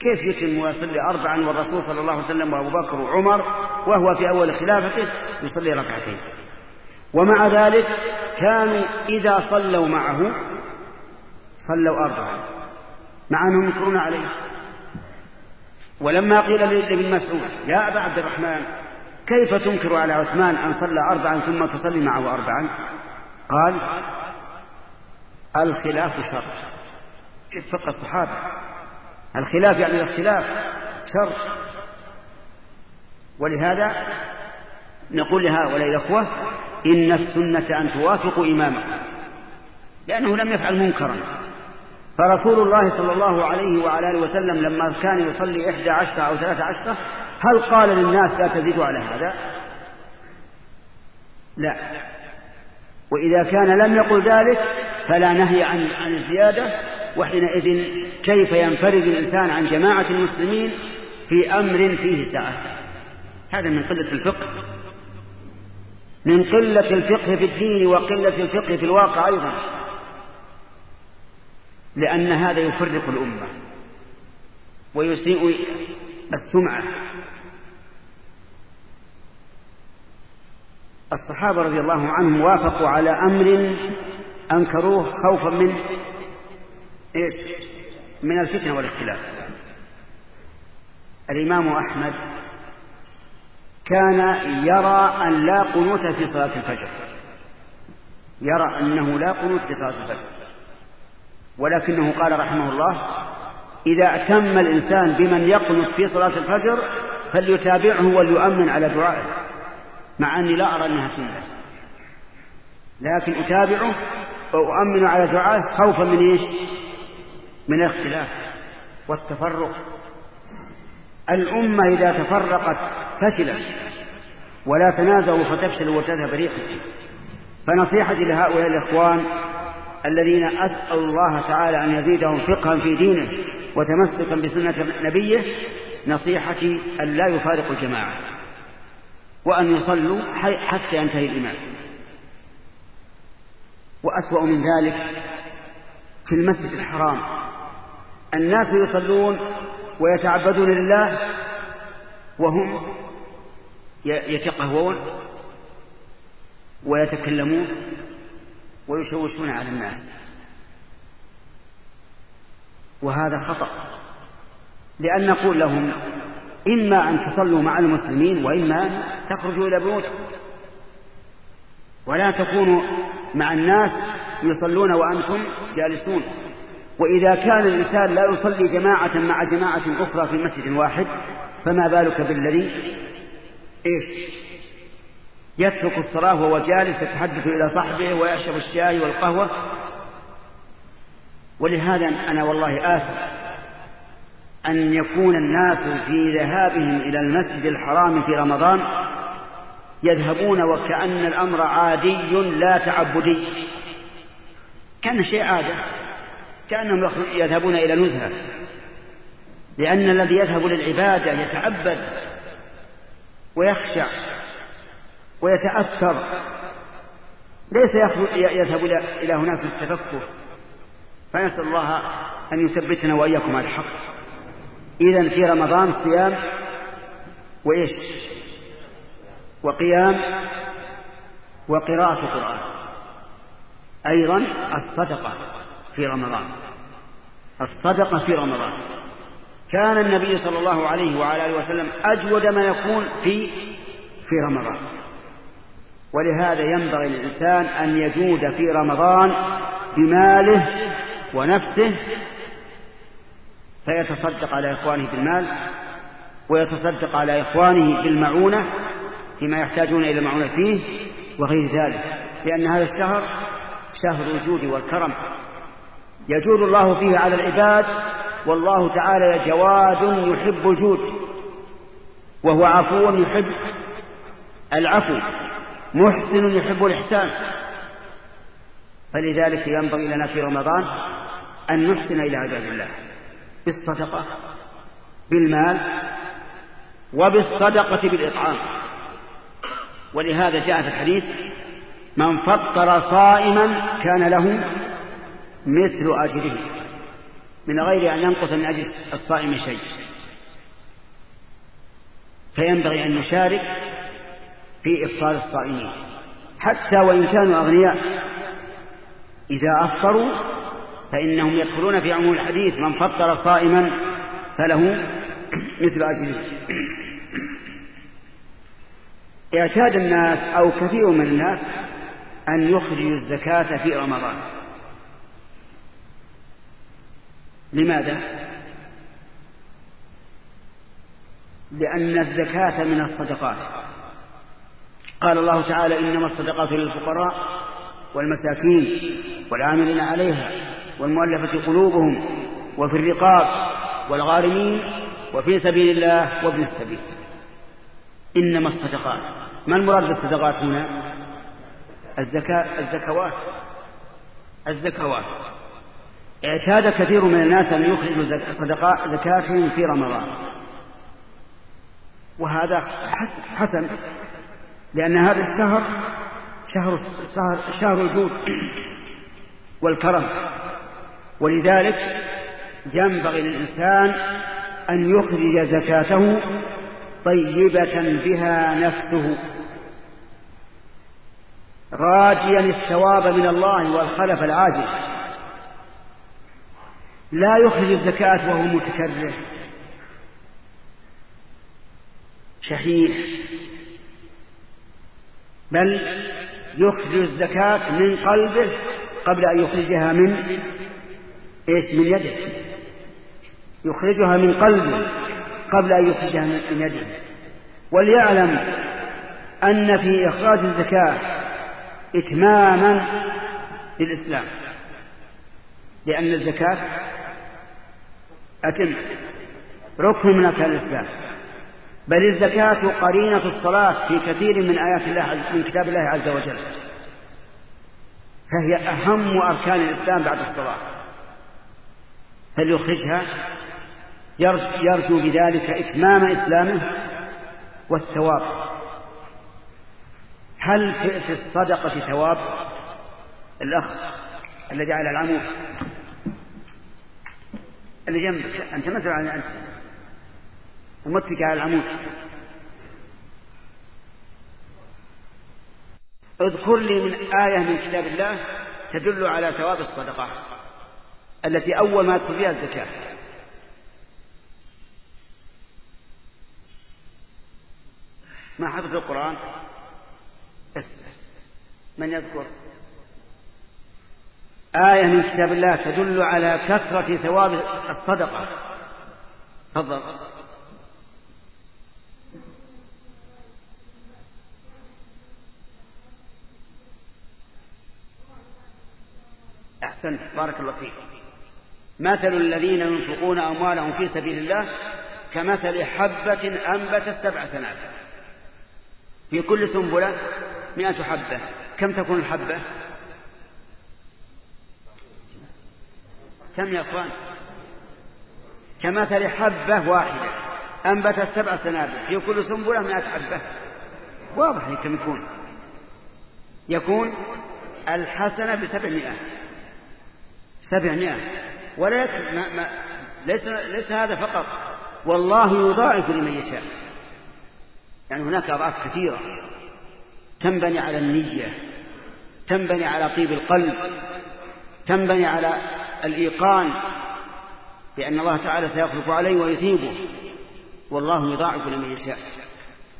كيف يتم ويصلي أربعا والرسول صلى الله عليه وسلم وأبو بكر وعمر وهو في أول خلافته يصلي ركعتين؟ ومع ذلك كانوا إذا صلوا معه صلوا أربعا مع أنهم ينكرون عليه. ولما قيل لابن مسعود يا أبا عبد الرحمن كيف تنكر على عثمان أن صلى أربعا ثم تصلي معه أربعا؟ قال الخلاف شر. فقه الصحابة الخلاف يعني الاختلاف شر. ولهذا نقول لهؤلاء الأخوة إن السنة أن توافقوا إمامكم لأنه لم يفعل منكرا. فرسول الله صلى الله عليه وعلى آله وسلم لما كان يصلي إحدى عشرة أو ثلاثة عشرة هل قال للناس لا تزيدوا على هذا؟ لا. وإذا كان لم يقل ذلك فلا نهي عن عن الزيادة. وحينئذ كيف ينفرد الإنسان عن جماعة المسلمين في أمر فيه سعة هذا من قلة الفقه. من قلة الفقه في الدين وقلة الفقه في الواقع أيضا. لأن هذا يفرق الأمة ويسيء السمعة. الصحابة رضي الله عنهم وافقوا على أمر أنكروه خوفا من إيش؟ من الفتنة والاختلاف. الإمام أحمد كان يرى أن لا قنوت في صلاة الفجر. يرى أنه لا قنوت في صلاة الفجر. ولكنه قال رحمه الله إذا اعتم الإنسان بمن يقنط في صلاة الفجر فليتابعه وليؤمن على دعائه مع أني لا أرى أنها سنة. لكن أتابعه وأؤمن على دعائه خوفا من إيش؟ من الاختلاف والتفرق. الأمة إذا تفرقت فشلت ولا تنازعوا فتفشل وتذهب ريحكم فنصيحتي لهؤلاء الإخوان الذين أسأل الله تعالى أن يزيدهم فقها في دينه وتمسكا بسنة نبيه نصيحتي أن لا يفارقوا الجماعة وأن يصلوا حتى ينتهي الإمام وأسوأ من ذلك في المسجد الحرام. الناس يصلون ويتعبدون لله وهم يتقهون ويتكلمون ويشوشون على الناس. وهذا خطأ. لأن نقول لهم إما أن تصلوا مع المسلمين وإما أن تخرجوا إلى بيوتكم. ولا تكونوا مع الناس يصلون وأنتم جالسون. وإذا كان الإنسان لا يصلي جماعة مع جماعة أخرى في مسجد واحد فما بالك بالذي؟ إيش؟ يترك الصلاة وهو جالس يتحدث إلى صحبه ويشرب الشاي والقهوة. ولهذا أنا والله آسف أن يكون الناس في ذهابهم إلى المسجد الحرام في رمضان يذهبون وكأن الأمر عادي لا تعبدي. كان شيء عادة. كأنهم يذهبون إلى نزهة. لأن الذي يذهب للعبادة يتعبد ويخشع ويتأثر. ليس يذهب إلى هناك التفكر فنسأل الله أن يثبتنا وإياكم على الحق. إذا في رمضان صيام وإيش؟ وقيام وقراءة قرآن أيضا الصدقة. في رمضان. الصدقة في رمضان. كان النبي صلى الله عليه وعلى آله وسلم أجود ما يكون في في رمضان. ولهذا ينبغي للإنسان أن يجود في رمضان بماله ونفسه فيتصدق على إخوانه بالمال ويتصدق على إخوانه بالمعونة فيما يحتاجون إلى المعونة فيه وغير ذلك. لأن هذا الشهر شهر الجود والكرم. يجود الله فيه على العباد والله تعالى جواد يحب الجود وهو عفو يحب العفو محسن يحب الإحسان. فلذلك ينبغي لنا في رمضان أن نحسن إلى عباد الله بالصدقة بالمال وبالصدقة بالإطعام. ولهذا جاء في الحديث من فطر صائما كان له مثل أجره من غير أن ينقص من أجل الصائم شيء. فينبغي أن نشارك في إفطار الصائمين. حتى وإن كانوا أغنياء إذا أفطروا فإنهم يدخلون في عموم الحديث من فطر صائما فله مثل أجره. اعتاد الناس أو كثير من الناس أن يخرجوا الزكاة في رمضان. لماذا؟ لأن الزكاة من الصدقات. قال الله تعالى إنما الصدقات للفقراء والمساكين والعاملين عليها والمؤلفة قلوبهم وفي الرقاب والغارمين وفي سبيل الله وابن السبيل. إنما الصدقات. ما المراد بالصدقات هنا؟ الزكاة الزكوات. الزكوات. اعتاد كثير من الناس أن يخرجوا زكاتهم في رمضان. وهذا حسن لأن هذا الشهر شهر شهر, شهر الجود والكرم. ولذلك ينبغي للإنسان أن يخرج زكاته طيبة بها نفسه. راجيا الثواب من الله والخلف العاجل لا يخرج الزكاة وهو متكرر. شحيح. بل يخرج الزكاة من قلبه قبل أن يخرجها من إيش؟ من يده. يخرجها من قلبه قبل أن يخرجها من يده. وليعلم أن في إخراج الزكاة إتماما للإسلام. لأن الزكاة أتم. ركن من أركان الإسلام. بل الزكاة قرينة الصلاة في كثير من آيات الله من كتاب الله عز وجل. فهي أهم أركان الإسلام بعد الصلاة. فليخرجها يرجو بذلك إتمام إسلامه والثواب. هل في الصدقة ثواب؟ الأخ الذي على العمود. اللي جنبك. أنت مثل عن أنت ومتك على العمود. اذكر لي من آية من كتاب الله تدل على ثواب الصدقة التي أول ما يدخل فيها الزكاة. ما حفظ القرآن بس. من يذكر؟ آية من كتاب الله تدل على كثرة ثواب الصدقة. تفضل. أحسنت. بارك الله فيك. مثل الذين ينفقون أموالهم في سبيل الله كمثل حبة أنبت السبع سنابل. في كل سنبلة مئة حبة. كم تكون الحبة؟ كم يا أخوان؟ كمثل حبة واحدة أنبت السبع سنابل في كل سنبلة مئة حبة. واضح كم يكون؟ يكون الحسنة بسبعمائة. سبعمائة. ولا ما ما ليس, ليس هذا فقط. والله يضاعف لمن يشاء. يعني هناك أضعاف كثيرة. تنبني على النية. تنبني على طيب القلب. تنبني على الإيقان بأن الله تعالى سيخلف عليه ويثيبه. والله يضاعف لمن يشاء.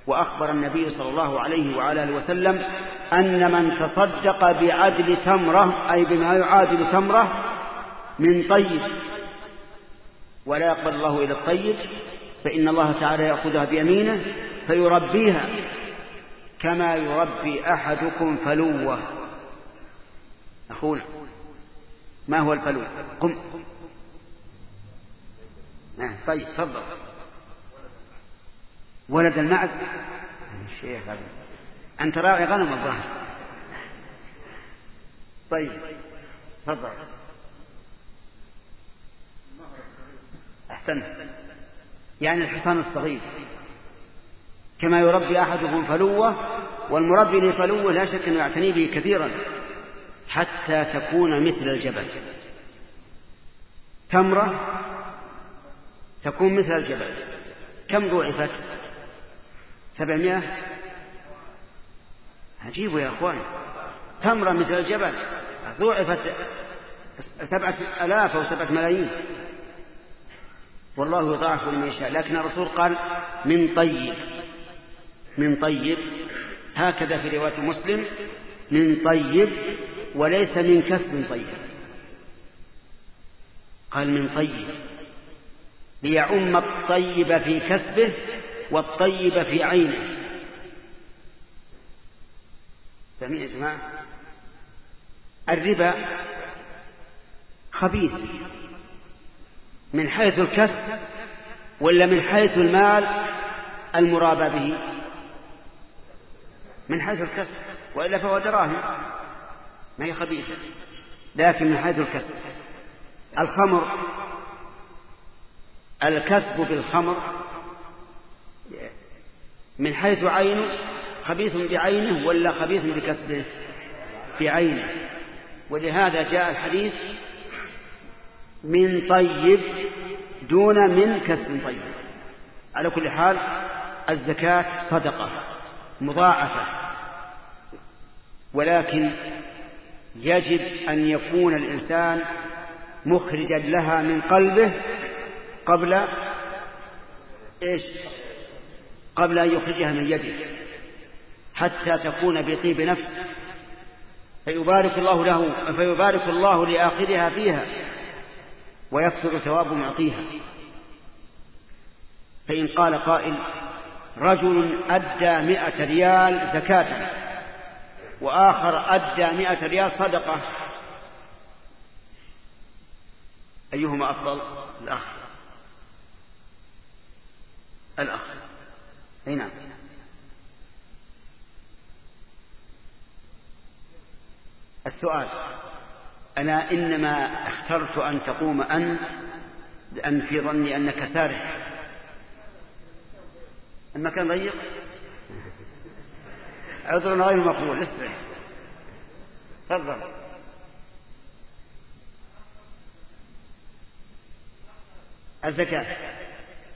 وأخبر النبي صلى الله عليه وعلى آله وسلم أن من تصدق بعدل تمرة أي بما يعادل تمرة من طيب. ولا يقبل الله إلى الطيب فإن الله تعالى يأخذها بيمينه فيربيها. كما يربي أحدكم فلوة. أخونا. ما هو الفلو قم. آه طيب تفضل. ولد المعز؟ الشيخ هذا. أنت راعي غنم الظاهر. طيب تفضل. أحسنت. يعني الحصان الصغير. كما يربي أحدكم فلوة والمربي لفلوة لا شك أنه يعتني به كثيرا. حتى تكون مثل الجبل. تمرة تكون مثل الجبل. كم ضعفت سبعمائة؟ عجيب يا أخوان. تمرة مثل الجبل. ضعفت سبعة ألاف أو سبعة ملايين. والله يضاعف لمن يشاء. لكن الرسول قال من طيب. من طيب. هكذا في رواية مسلم من طيب وليس من كسب طيب. قال من طيب. ليعم الطيب في كسبه والطيب في عينه. يا جماعة؟ الربا خبيث. من حيث الكسب ولا من حيث المال المرابى به؟ من حيث الكسب. وإلا فهو دراهم. ما هي خبيثة؟ لكن من حيث الكسب. الخمر الكسب بالخمر من حيث عينه خبيث بعينه ولا خبيث بكسبه؟ بعينه. ولهذا جاء الحديث من طيب دون من كسب طيب. على كل حال الزكاة صدقة مضاعفة. ولكن يجب أن يكون الإنسان مخرجا لها من قلبه قبل إيش؟ قبل أن يخرجها من يده. حتى تكون بطيب نفس. فيبارك الله له فيبارك الله لآخذها فيها ويكثر ثواب معطيها. فإن قال قائل رجل أدى مئة ريال زكاة. وآخر أدى مئة ريال صدقة. أيهما أفضل؟ الأخ. الأخ. أي نعم. السؤال. أنا إنما اخترت أن تقوم أنت لأن في ظني أنك سارح. المكان ضيق؟ عذر غير مقبول. تفضل. الزكاة.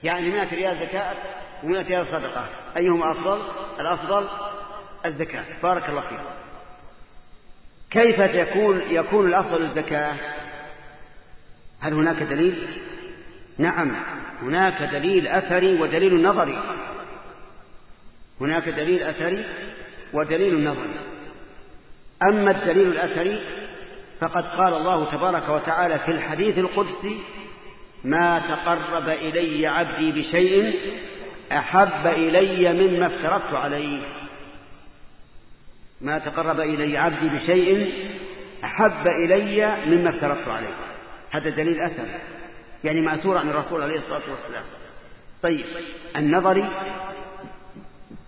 يعني مئة ريال زكاة ومئة ريال صدقة. أيهما أفضل؟ الأفضل الزكاة. بارك الله فيك. كيف تكون يكون الأفضل الزكاة؟ هل هناك دليل؟ نعم. هناك دليل أثري ودليل نظري. هناك دليل أثري ودليل نظري أما الدليل الأثري فقد قال الله تبارك وتعالى في الحديث القدسي ما تقرب إلي عبدي بشيء أحب إلي مما افترضت عليه. ما تقرب إلي عبدي بشيء أحب إلي مما افترضت عليه. هذا دليل أثر يعني مأثور عن الرسول عليه الصلاة والسلام. طيب النظري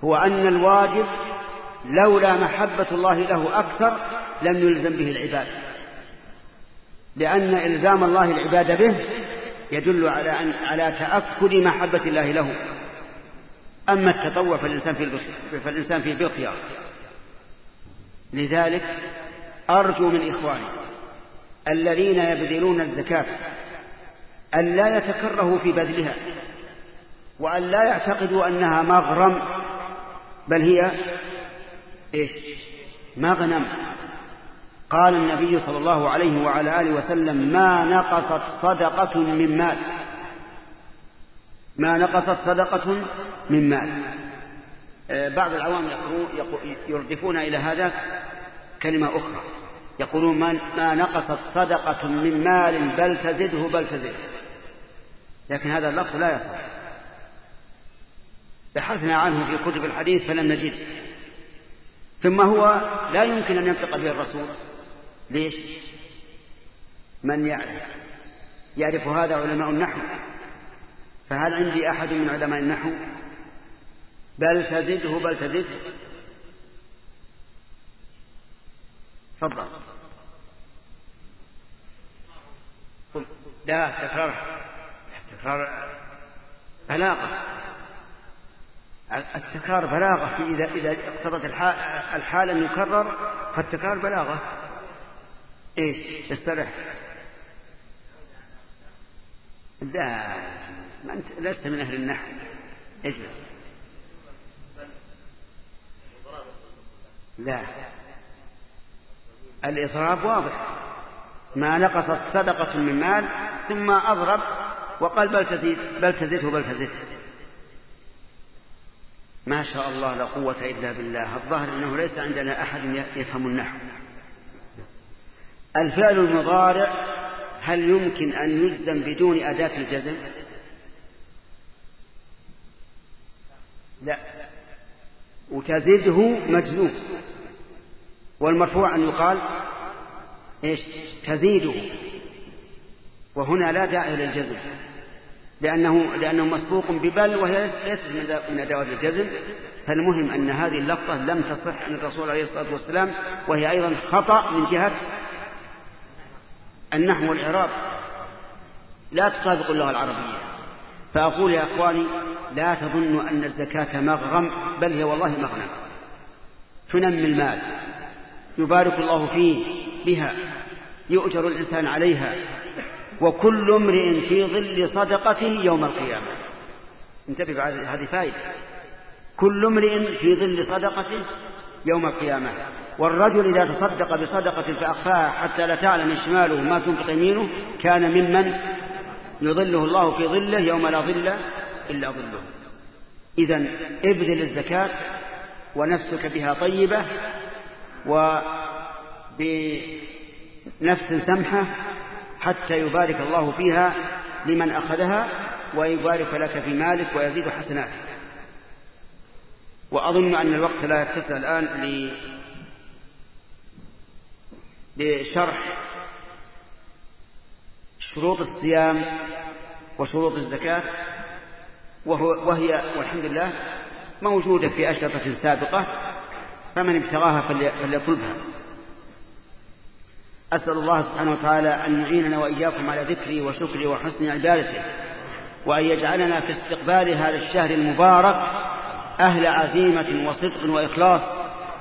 هو أن الواجب لولا محبة الله له أكثر لم يلزم به العباد. لأن إلزام الله العباد به يدل على أن على تأكد محبة الله له. أما التطوع فالإنسان في فالإنسان فيه بالخيار. لذلك أرجو من إخواني الذين يبذلون الزكاة أن لا يتكرهوا في بذلها وأن لا يعتقدوا أنها مغرم بل هي إيش؟ مغنم قال النبي صلى الله عليه وعلى آله وسلم ما نقصت صدقة من مال. ما نقصت صدقة من مال. آه، بعض العوام يردفون إلى هذا كلمة أخرى. يقولون ما نقصت صدقة من مال بل تزده بل تزده. لكن هذا اللفظ لا يصح. بحثنا عنه في كتب الحديث فلم نجد ثم هو لا يمكن أن ينطق به الرسول. ليش؟ من يعرف؟ يعرف هذا علماء النحو. فهل عندي أحد من علماء النحو؟ بل تزده بل تزده. تفضل. لا تكرار. تكرار. بلاغة. التكرار بلاغة إذا إذا اقتضت الحال أن يكرر فالتكرار بلاغة. إيش؟ استرح لا ما أنت لست من أهل النحو. اجلس. لا. الإضراب واضح. ما نقصت صدقة من مال ثم أضرب وقال بل تزيد بل تزيده بل تزيد ما شاء الله لا قوة إلا بالله. الظاهر أنه ليس عندنا أحد يفهم النحو. الفعل المضارع هل يمكن أن يجزم بدون أداة الجزم؟ لا. وتزده مجزوم. والمرفوع أن يقال إيش؟ تزيده. وهنا لا داعي للجزم. لأنه, لأنه مسبوق ببل وهي ليست من أدوات الجزم. فالمهم أن هذه اللفظة لم تصح عن الرسول عليه الصلاة والسلام وهي أيضا خطأ من جهة النحو والإعراب. لا تطابق اللغة العربية. فأقول يا أخواني لا تظنوا أن الزكاة مغرم بل هي والله مغنم. تنمي المال. يبارك الله فيه بها. يؤجر الإنسان عليها. وكل امرئ في ظل صدقته يوم القيامة. انتبه هذه فائدة. كل امرئ في ظل صدقته يوم القيامة. والرجل إذا تصدق بصدقة فأخفاها حتى لا تعلم شماله ما تنفق يمينه كان ممن يظله الله في ظله يوم لا ظل إلا ظله. إذا ابذل الزكاة ونفسك بها طيبة وبنفس سمحة حتى يبارك الله فيها لمن أخذها ويبارك لك في مالك ويزيد حسناتك وأظن أن الوقت لا يتسع الآن لشرح شروط الصيام وشروط الزكاة وهو وهي والحمد لله موجودة في أشرطة سابقة فمن ابتغاها فليطلبها. أسأل الله سبحانه وتعالى أن يعيننا وإياكم على ذكري وشكري وحسن عبادته وأن يجعلنا في استقبال هذا الشهر المبارك أهل عزيمة وصدق وإخلاص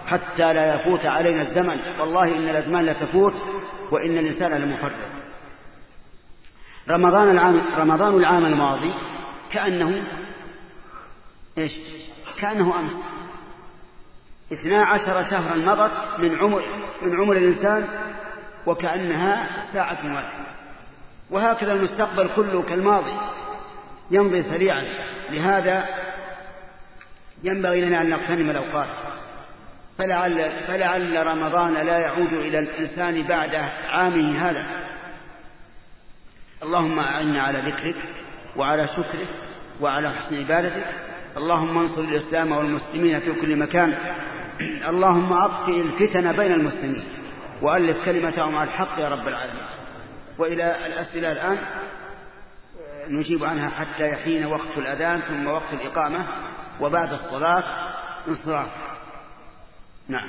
حتى لا يفوت علينا الزمن. والله إن الأزمان لا تفوت وإن الإنسان لمفرد رمضان العام رمضان العام الماضي كأنه إيش؟ كأنه أمس. اثنا عشر شهرا مضت من عمر من عمر الإنسان وكأنها ساعة واحدة. وهكذا المستقبل كله كالماضي. يمضي سريعا. لهذا ينبغي لنا أن نغتنم الأوقات. فلعل, فلعل رمضان لا يعود إلى الإنسان بعد عامه هذا. اللهم أعنا على ذكرك وعلى شكرك وعلى حسن عبادتك. اللهم انصر الإسلام والمسلمين في كل مكان. اللهم أطفئ الفتن بين المسلمين. وألف كلمتهم على الحق يا رب العالمين. وإلى الأسئلة الآن نجيب عنها حتى يحين وقت الأذان ثم وقت الإقامة وبعد الصلاة انصراف. نعم.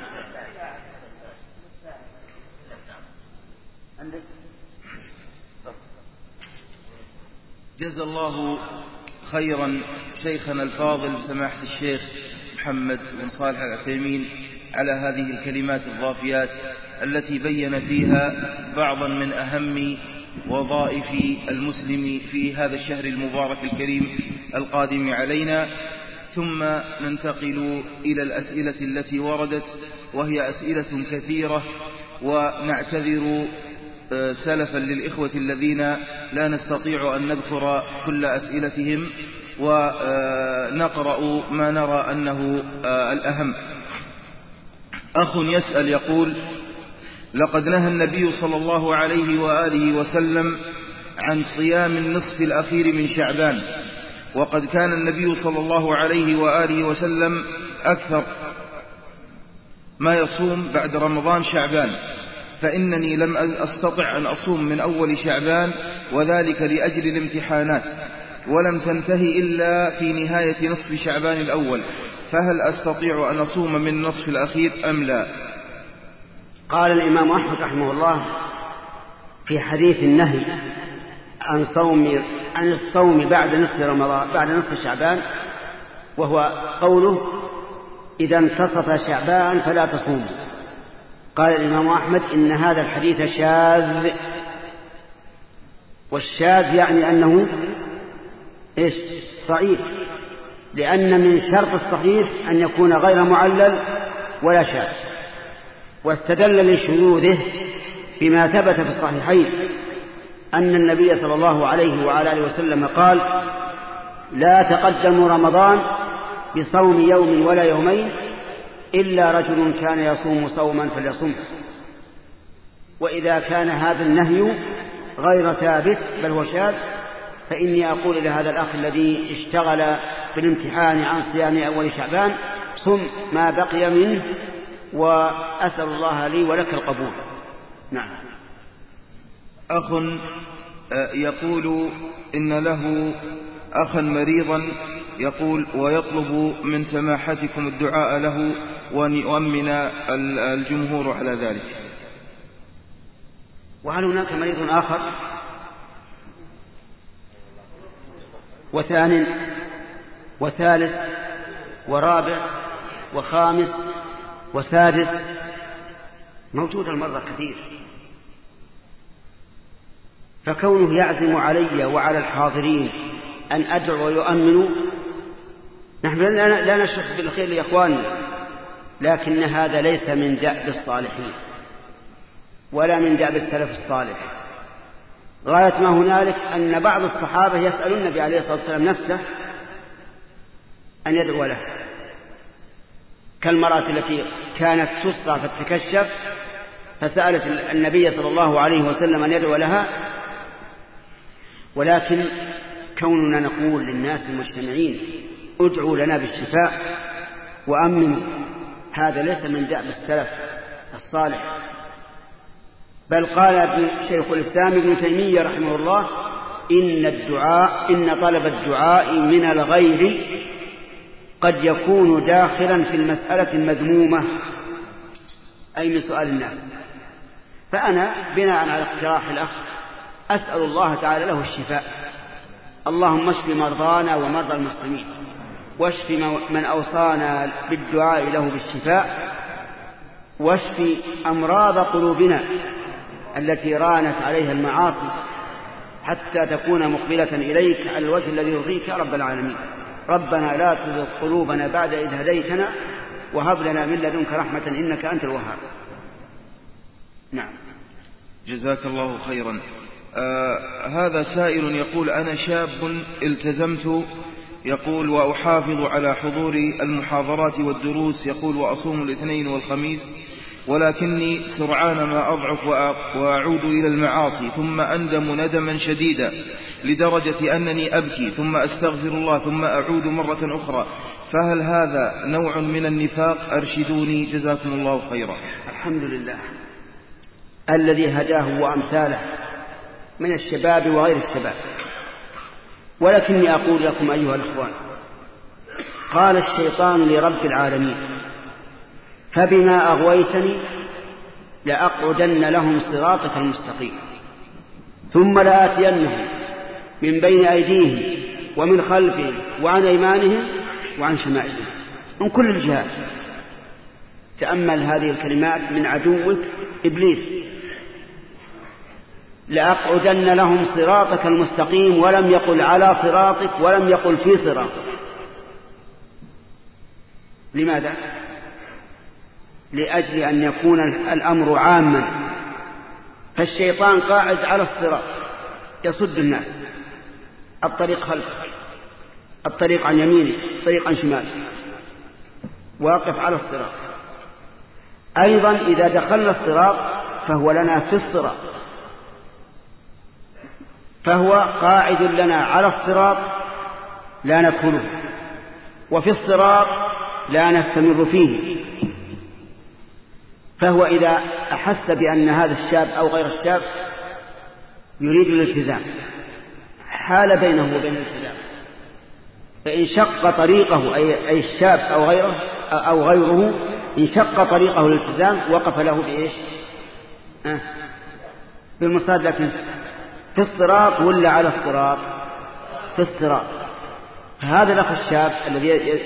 جزا الله خيرا شيخنا الفاضل سماحة الشيخ محمد بن صالح العثيمين على هذه الكلمات الضافيات. التي بين فيها بعضا من أهم وظائف المسلم في هذا الشهر المبارك الكريم القادم علينا. ثم ننتقل إلى الأسئلة التي وردت وهي أسئلة كثيرة ونعتذر آه، سلفا للإخوة الذين لا نستطيع أن نذكر كل أسئلتهم ونقرأ ما نرى أنه آه، الأهم. أخ يسأل يقول لقد نهى النبي صلى الله عليه وآله وسلم عن صيام النصف الأخير من شعبان وقد كان النبي صلى الله عليه وآله وسلم أكثر ما يصوم بعد رمضان شعبان فإنني لم أستطع أن أصوم من أول شعبان وذلك لأجل الامتحانات ولم تنتهي إلا في نهاية نصف شعبان الأول فهل أستطيع أن أصوم من النصف الأخير أم لا؟ قال الإمام أحمد رحمه الله في حديث النهي عن صوم عن الصوم بعد نصف رمضان بعد نصف شعبان وهو قوله إذا انتصف شعبان فلا تصوم قال الإمام أحمد إن هذا الحديث شاذ والشاذ يعني أنه إيش؟ ضعيف لأن من شرط الصحيح أن يكون غير معلل ولا شاذ. واستدل لشذوذه بما ثبت في الصحيحين أن النبي صلى الله عليه وعلى آله وسلم قال لا تقدموا رمضان بصوم يوم ولا يومين إلا رجل كان يصوم صوما فليصمه وإذا كان هذا النهي غير ثابت بل هو شاذ فإني أقول لهذا الأخ الذي اشتغل في الامتحان عن صيام أول شعبان صم ما بقي منه وأسأل الله لي ولك القبول. نعم. أخ آه، يقول إن له أخا مريضا يقول ويطلب من سماحتكم الدعاء له وأن يؤمن الجمهور على ذلك. وهل هناك مريض آخر؟ وثان وثالث ورابع وخامس؟ وسادس موجود المرضى كثير. فكونه يعزم علي وعلى الحاضرين أن أدعو ويؤمنوا نحن لا نشرح بالخير لإخواننا لكن هذا ليس من دأب الصالحين ولا من دأب السلف الصالح. غاية ما هنالك أن بعض الصحابة يسأل النبي عليه الصلاة والسلام نفسه أن يدعو له كالمرأة التي كانت تصرع فتتكشف فسألت النبي صلى الله عليه وسلم أن يدعو لها. ولكن كوننا نقول للناس المجتمعين ادعوا لنا بالشفاء وأمنوا هذا ليس من دأب السلف الصالح. بل قال شيخ الإسلام ابن تيمية رحمه الله إن الدعاء إن طلب الدعاء من الغير قد يكون داخلا في المسألة المذمومة أي من سؤال الناس. فأنا بناء على اقتراح الأخ أسأل الله تعالى له الشفاء. اللهم اشف مرضانا ومرضى المسلمين واشف من أوصانا بالدعاء له بالشفاء واشف أمراض قلوبنا التي رانت عليها المعاصي حتى تكون مقبلة إليك على الوجه الذي يرضيك يا رب العالمين. ربنا لا تزغ قلوبنا بعد إذ هديتنا وهب لنا من لدنك رحمة إنك أنت الوهاب. نعم. جزاك الله خيرا. آه هذا سائل يقول أنا شاب التزمت يقول وأحافظ على حضور المحاضرات والدروس يقول وأصوم الاثنين والخميس ولكني سرعان ما أضعف وأعود إلى المعاصي ثم أندم ندما شديدا. لدرجة أنني أبكي ثم أستغفر الله ثم أعود مرة أخرى. فهل هذا نوع من النفاق؟ أرشدوني. جزاكم الله خيرا. الحمد لله. الذي هداه وأمثاله من الشباب وغير الشباب. ولكني أقول لكم أيها الأخوان قال الشيطان لرب العالمين فبما أغويتني لأقعدن لهم صراطك المستقيم ثم لآتينهم من بين أيديهم ومن خلفهم وعن أيمانهم وعن شمائلهم. من كل الجهات. تأمل هذه الكلمات من عدوك إبليس. لأقعدن لهم صراطك المستقيم ولم يقل على صراطك ولم يقل في صراطك. لماذا؟ لأجل أن يكون الأمر عاما. فالشيطان قاعد على الصراط. يصد الناس. الطريق خلفه الطريق عن يمينه الطريق عن شماله واقف على الصراط. أيضا إذا دخلنا الصراط فهو لنا في الصراط. فهو قاعد لنا على الصراط لا ندخله وفي الصراط لا نستمر فيه. فهو إذا أحس بأن هذا الشاب أو غير الشاب يريد الالتزام. حال بينه وبين الالتزام فإن شق طريقه أي الشاب أو غيره أو غيره إن شق طريقه الالتزام وقف له بإيش؟ أه؟ بالمصاد لكن في الصراط ولا على الصراط؟ في الصراط. هذا الأخ الشاب الذي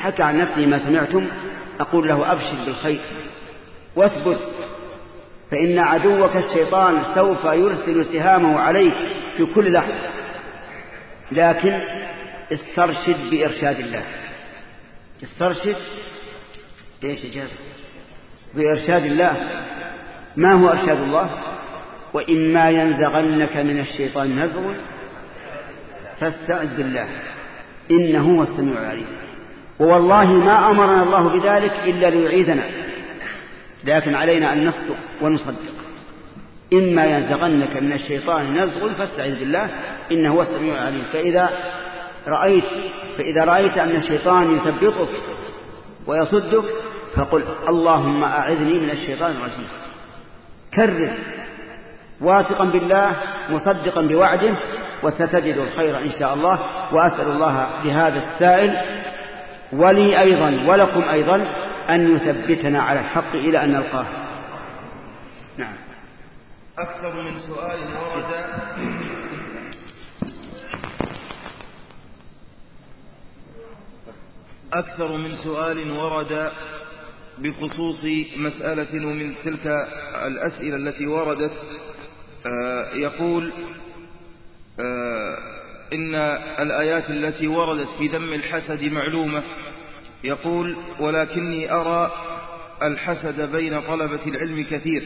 حكى عن نفسه ما سمعتم أقول له أبشر بالخير وأثبت فإن عدوك الشيطان سوف يرسل سهامه عليك في كل لحظة. لكن استرشد بإرشاد الله. استرشد؟ إيش إجابة؟ بإرشاد الله. ما هو إرشاد الله؟ وإما ينزغنك من الشيطان نزغ فاستعذ بالله. إنه هو السميع العليم. ووالله ما أمرنا الله بذلك إلا ليعيذنا. لكن علينا أن نصدق ونصدق. إما ينزغنك من الشيطان نزغ فاستعذ بالله. إنه هو السميع العليم. فإذا رأيت فإذا رأيت أن الشيطان يثبطك ويصدك فقل اللهم أعذني من الشيطان الرجيم. كرر واثقا بالله مصدقا بوعده وستجد الخير إن شاء الله. وأسأل الله لهذا السائل ولي أيضا ولكم أيضا أن يثبتنا على الحق إلى أن نلقاه. نعم. أكثر من سؤال ورد أكثر من سؤال ورد بخصوص مسألة ومن تلك الأسئلة التي وردت آه، يقول آه، إن الآيات التي وردت في ذم الحسد معلومة. يقول ولكني أرى الحسد بين طلبة العلم كثير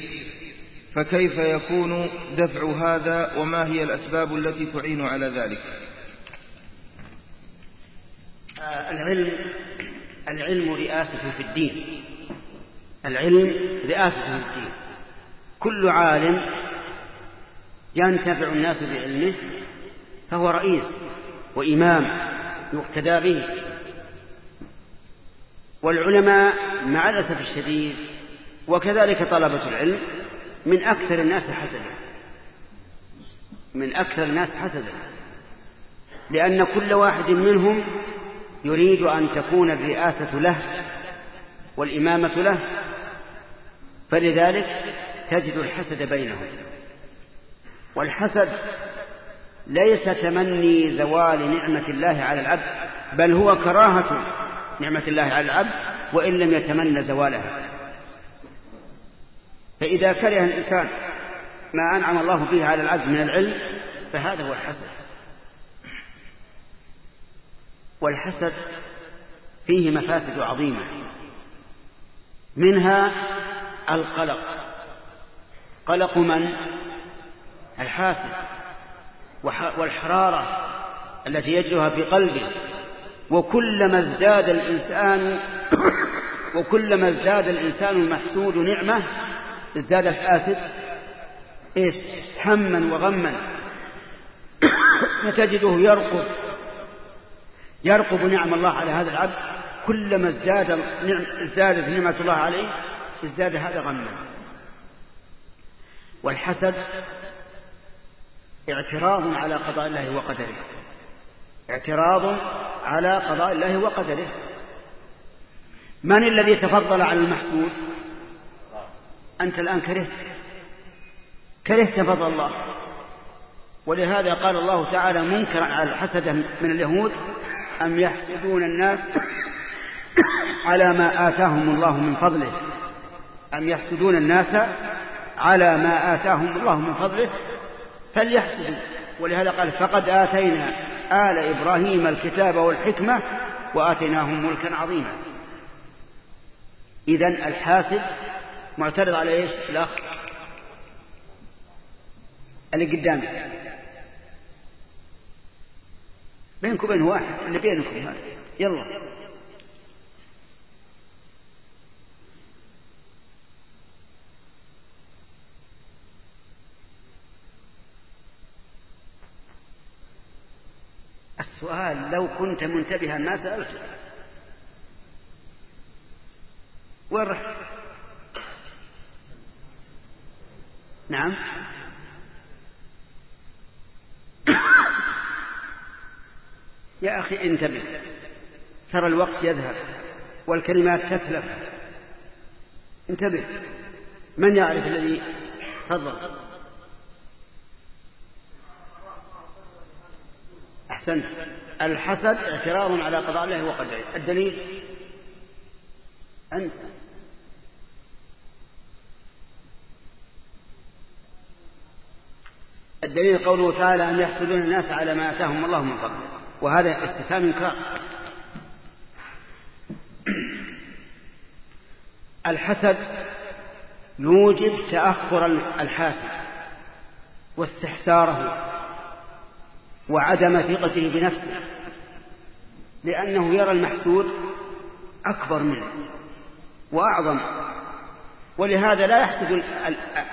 فكيف يكون دفع هذا وما هي الأسباب التي تعين على ذلك؟ العلم العلم رئاسة في الدين. العلم رئاسة في الدين. كل عالم ينتفع الناس بعلمه فهو رئيس وإمام يقتدى به. والعلماء مع الأسف الشديد وكذلك طلبة العلم من أكثر الناس حسدا. من أكثر الناس حسدا. لأن كل واحد منهم يريد أن تكون الرئاسة له والإمامة له فلذلك تجد الحسد بينهم. والحسد ليس تمني زوال نعمة الله على العبد بل هو كراهة نعمة الله على العبد وإن لم يتمنى زوالها. فإذا كره الإنسان ما أنعم الله به على العبد من العلم فهذا هو الحسد. والحسد فيه مفاسد عظيمة. منها القلق. قلق من؟ الحاسد. والحرارة التي يجدها في قلبه. وكلما ازداد الإنسان <coughs> وكلما ازداد الإنسان المحسود نعمة ازداد الحاسد إيش؟ هما وغما. <coughs> فتجده يرقب يرقب نعم الله على هذا العبد كلما ازداد نعم ازدادت نعمة الله عليه ازداد هذا غما. والحسد اعتراض على قضاء الله وقدره. اعتراض على قضاء الله وقدره. من الذي تفضل على المحسود؟ أنت الآن كرهت. كرهت فضل الله. ولهذا قال الله تعالى منكرا على الحسد من اليهود أم يحسدون الناس على ما آتاهم الله من فضله؟ أم يحسدون الناس على ما آتاهم الله من فضله؟ فليحسدوا. ولهذا قال فقد آتينا آل إبراهيم الكتاب والحكمة وآتيناهم ملكا عظيما. إذن الحاسد معترض على إيش؟ الأخ؟ اللي قدامك. بينك وبين واحد اللي بينكم هذا. يلا. السؤال لو كنت منتبها ما سألت. وين رحت؟ نعم. يا أخي انتبه ترى الوقت يذهب والكلمات تتلف. انتبه من يعرف الذي تفضل؟ أحسنت. الحسد اعتراض على قضاء الله وقدره الدليل؟ أنت. الدليل قوله تعالى أن يحسدون الناس على ما آتاهم الله من فضله وهذا استفهام إنكار. الحسد يوجب تأخر الحاسد واستحساره وعدم ثقته بنفسه لأنه يرى المحسود أكبر منه وأعظم. ولهذا لا يحسد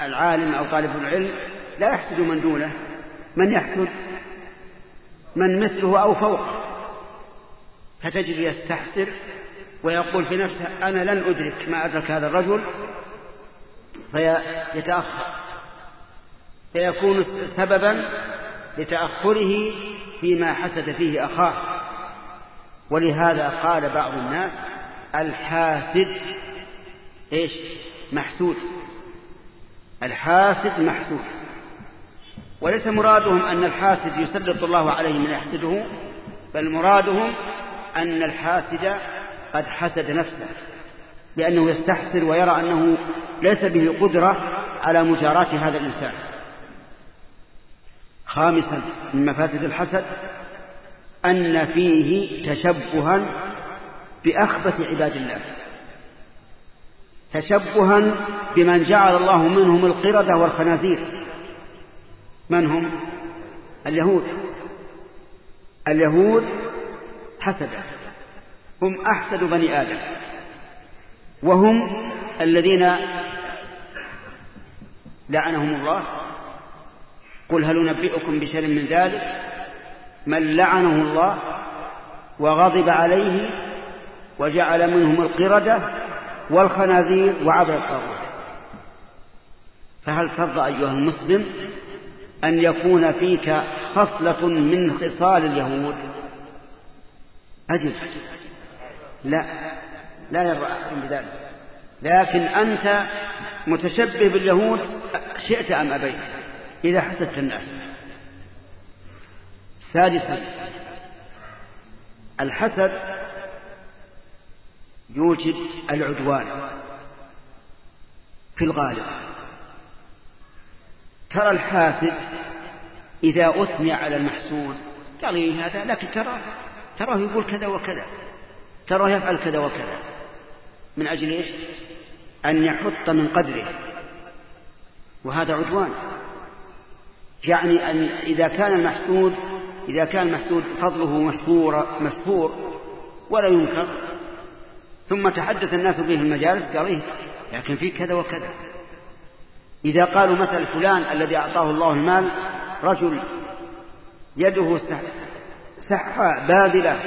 العالم أو طالب العلم لا يحسد من دونه. من يحسد من مثله أو فوقه. فتجد يستحسر ويقول في نفسه أنا لن أدرك ما أدرك هذا الرجل. فيتأخر. فيكون سببا لتأخره فيما حسد فيه أخاه. ولهذا قال بعض الناس الحاسد إيش؟ محسود. الحاسد محسود. وليس مرادهم أن الحاسد يسلط الله عليه من يحسده بل مرادهم أن الحاسد قد حسد نفسه لأنه يستحسر ويرى أنه ليس به قدرة على مجاراة هذا الإنسان. خامسا من مفاسد الحسد أن فيه تشبها بأخبث عباد الله. تشبها بمن جعل الله منهم القردة والخنازير. من هم؟ اليهود. اليهود حسدة هم أحسد بني آدم. وهم الذين لعنهم الله. قل هل نبئكم بشر من ذلك؟ من لعنه الله وغضب عليه وجعل منهم القردة والخنازير وعبد الطاغوت. فهل ترضى أيها المسلم أن يكون فيك خصلة من خصال اليهود. أجل. لا. لا يرضى أحد بذلك. لكن أنت متشبه باليهود شئت أم أبيت؟ إذا حسدت الناس. سادسا الحسد يوجد العدوان في الغالب. ترى الحاسد إذا أثني على المحسود. قال إيه هذا؟ لكن تراه تراه يقول كذا وكذا تراه يفعل كذا وكذا. من أجل إيش؟ أن يحط من قدره. وهذا عدوان. يعني أن إذا كان المحسود إذا كان المحسود فضله مشهور مشهور ولا ينكر ثم تحدث الناس به المجالس قال إيه؟ لكن في كذا وكذا. إذا قالوا مثل فلان الذي أعطاه الله المال رجل يده سحة باذلة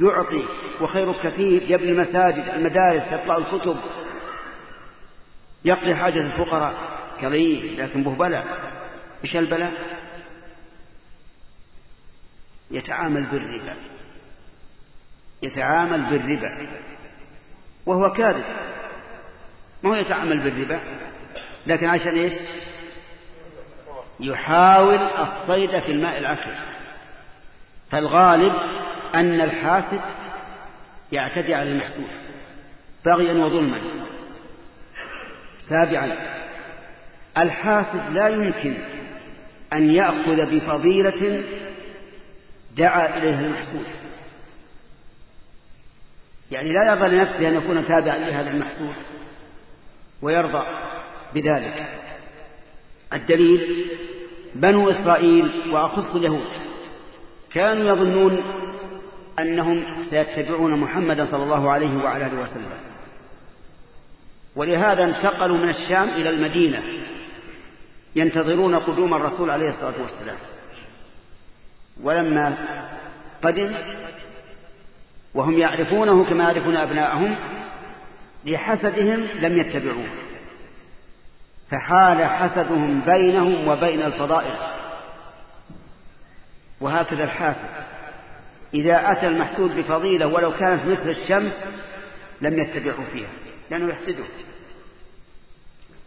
يعطي وخير كثير يبني المساجد المدارس يطلع الكتب يقضي حاجة الفقراء. إيه لكن به بلاء إيش البلاء يتعامل بالربا. يتعامل بالربا. وهو كاذب. ما هو يتعامل بالربا؟ لكن عشان إيش؟ يحاول الصيد في الماء العكر فالغالب أن الحاسد يعتدي على المحسود بغيا وظلما. سابعا الحاسد لا يمكن أن يأخذ بفضيلة دعا إليها المحسود يعني لا يرضى لنفسه أن يكون تابعا لهذا المحسود ويرضى. بذلك. الدليل بنو إسرائيل وأخص اليهود كانوا يظنون أنهم سيتبعون محمدا صلى الله عليه وعلى آله وسلم ولهذا انتقلوا من الشام إلى المدينة ينتظرون قدوم الرسول عليه الصلاة والسلام. ولما قدم وهم يعرفونه كما يعرفون أبناءهم لحسدهم لم يتبعوه. فحال حسدهم بينهم وبين الفضائل. وهكذا الحاسد. إذا أتى المحسود بفضيلة ولو كانت مثل الشمس لم يتبعه فيها لأنه يحسده.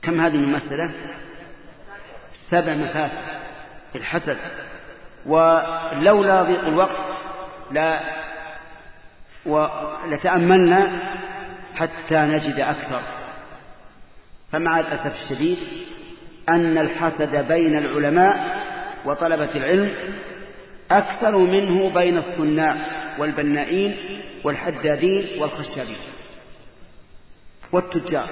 كم هذه المسألة؟ سبع مفاسد الحسد. ولولا ضيق الوقت لا ولتأملنا حتى نجد أكثر. فمع الأسف الشديد أن الحسد بين العلماء وطلبة العلم أكثر منه بين الصناع والبنائين والحدادين والخشابين والتجار.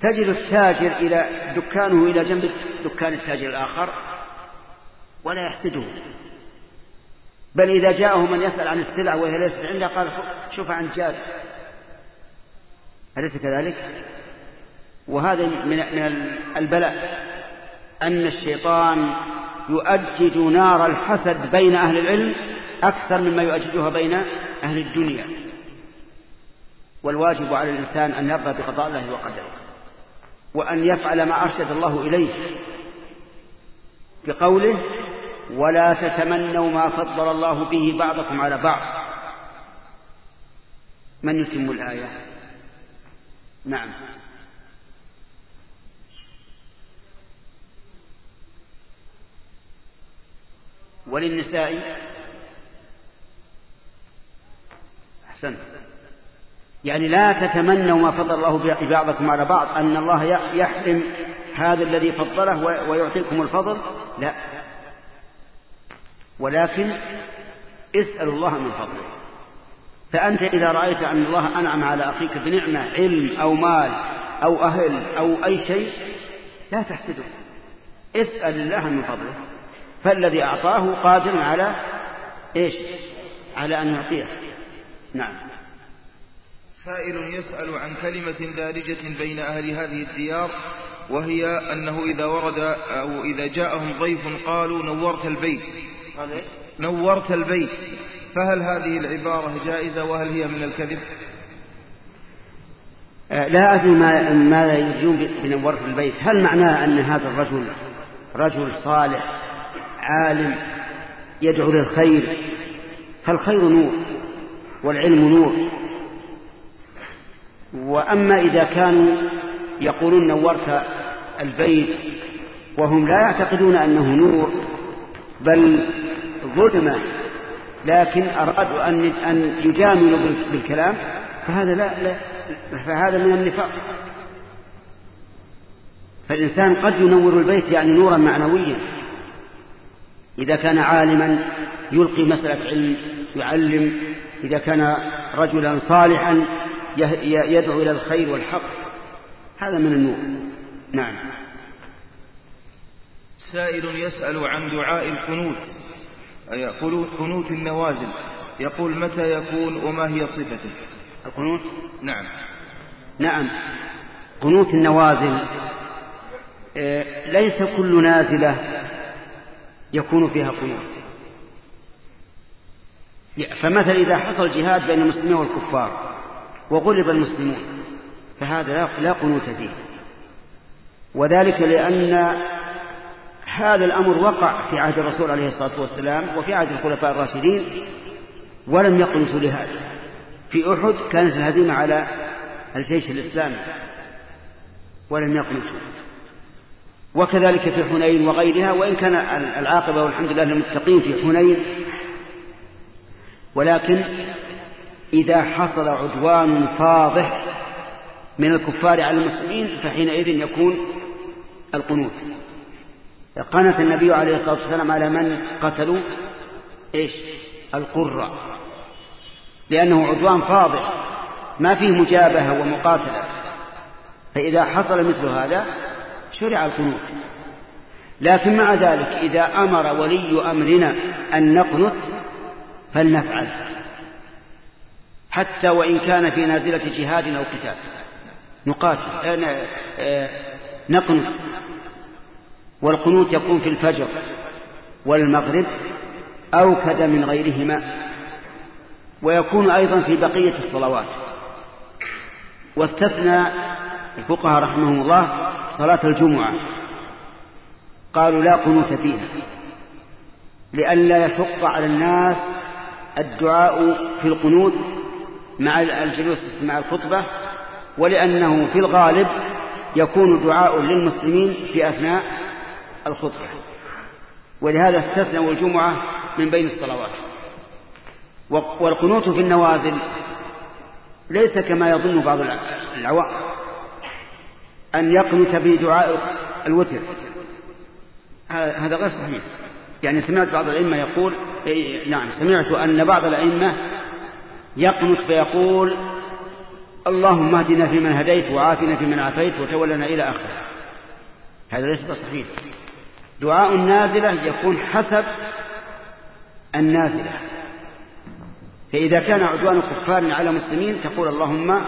تجد التاجر إلى دكانه إلى جنب دكان التاجر الآخر ولا يحسده. بل إذا جاءه من يسأل عن السلع وهي ليست عنده قال شوف عن جار. أليس كذلك؟ وهذا من البلاء أن الشيطان يؤجج نار الحسد بين أهل العلم أكثر مما يؤججها بين أهل الدنيا. والواجب على الإنسان أن يرضى بقضاء الله وقدره وأن يفعل ما أرشد الله إليه بقوله ولا تتمنوا ما فضل الله به بعضكم على بعض. من يتم الآية؟ نعم. وللنساء أحسنت. يعني لا تتمنوا ما فضل الله بعضكم على بعض أن الله يحرم هذا الذي فضله ويعطيكم الفضل. لا. ولكن اسأل الله من فضله. فأنت إذا رأيت أن الله أنعم على أخيك بنعمة علم أو مال أو أهل أو أي شيء لا تحسده. اسأل الله من فضله. فالذي أعطاه قادر على إيش؟ على أن يعطيه. نعم. سائل يسأل عن كلمة دارجة بين أهل هذه الديار وهي أنه إذا ورد أو إذا جاءهم ضيف قالوا نورت البيت. نورت البيت. فهل هذه العبارة جائزة وهل هي من الكذب؟ آه، لا أدري ما ماذا يرجون بنورت البيت. هل معناه أن هذا الرجل رجل صالح عالم يدعو للخير فالخير نور والعلم نور. وأما إذا كانوا يقولون نورت البيت وهم لا يعتقدون أنه نور بل ظلمة لكن أرادوا أن أن يجاملوا بالكلام فهذا لا, لا فهذا من النفاق. فالإنسان قد ينور البيت يعني نورا معنويا. إذا كان عالما يلقي مسألة علم يعلم. إذا كان رجلا صالحا يدعو إلى الخير والحق. هذا من النور. نعم. سائل يسأل عن دعاء القنوت. أي قنوت النوازل. يقول متى يكون وما هي صفته؟ القنوت؟ نعم. نعم. قنوت النوازل آه، ليس كل نازلة يكون فيها قنوت فمثلا إذا حصل جهاد بين المسلمين والكفار وغلب المسلمون فهذا لا قنوت فيه. وذلك لأن هذا الأمر وقع في عهد الرسول عليه الصلاة والسلام وفي عهد الخلفاء الراشدين ولم يقنطوا لهذا. في أحد كانت الهزيمة على الجيش الإسلامي ولم يقنطوا وكذلك في حنين وغيرها وإن كان العاقبة والحمد لله للمتقين في حنين. ولكن إذا حصل عدوان فاضح من الكفار على المسلمين فحينئذ يكون القنوت. قنت النبي عليه الصلاة والسلام على من قتلوا؟ إيش؟ القرة لأنه عدوان فاضح ما فيه مجابهة ومقاتلة. فإذا حصل مثل هذا شرع القنوت. لكن مع ذلك إذا أمر ولي أمرنا أن نقنت فلنفعل. حتى وإن كان في نازلة جهاد أو قتال. نقاتل آه، آه، نقنت والقنوت يكون في الفجر والمغرب أوكد من غيرهما. ويكون أيضا في بقية الصلوات. واستثنى الفقهاء رحمهم الله صلاة الجمعة. قالوا لا قنوت فيها. لئلا يشق على الناس الدعاء في القنوت مع الجلوس مع الخطبة ولأنه في الغالب يكون دعاء للمسلمين في أثناء الخطبة. ولهذا استثنوا الجمعة من بين الصلوات. والقنوت في النوازل ليس كما يظن بعض العوام. أن يقنت بدعاء الوتر. هذا غير صحيح. يعني سمعت بعض الأئمة يقول نعم سمعت أن بعض الأئمة يقنت فيقول اللهم اهدنا فيمن هديت وعافنا فيمن عافيت وتولنا إلى آخره. هذا ليس بصحيح. دعاء النازلة يكون حسب النازلة. فإذا كان عدوان كفار على مسلمين تقول اللهم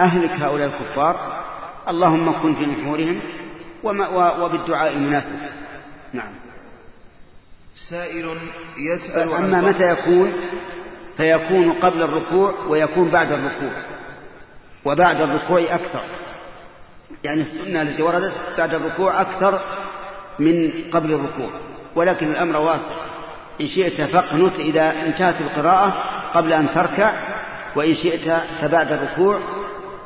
أهلك هؤلاء الكفار اللهم كن في نحورهم وبالدعاء المناسب نعم. سائل يسأل أما متى يكون؟ فيكون قبل الركوع ويكون بعد الركوع. وبعد الركوع أكثر. يعني السنة التي وردت بعد الركوع أكثر من قبل الركوع. ولكن الأمر واسع إن شئت فاقنت إذا انتهت القراءة قبل أن تركع وإن شئت فبعد الركوع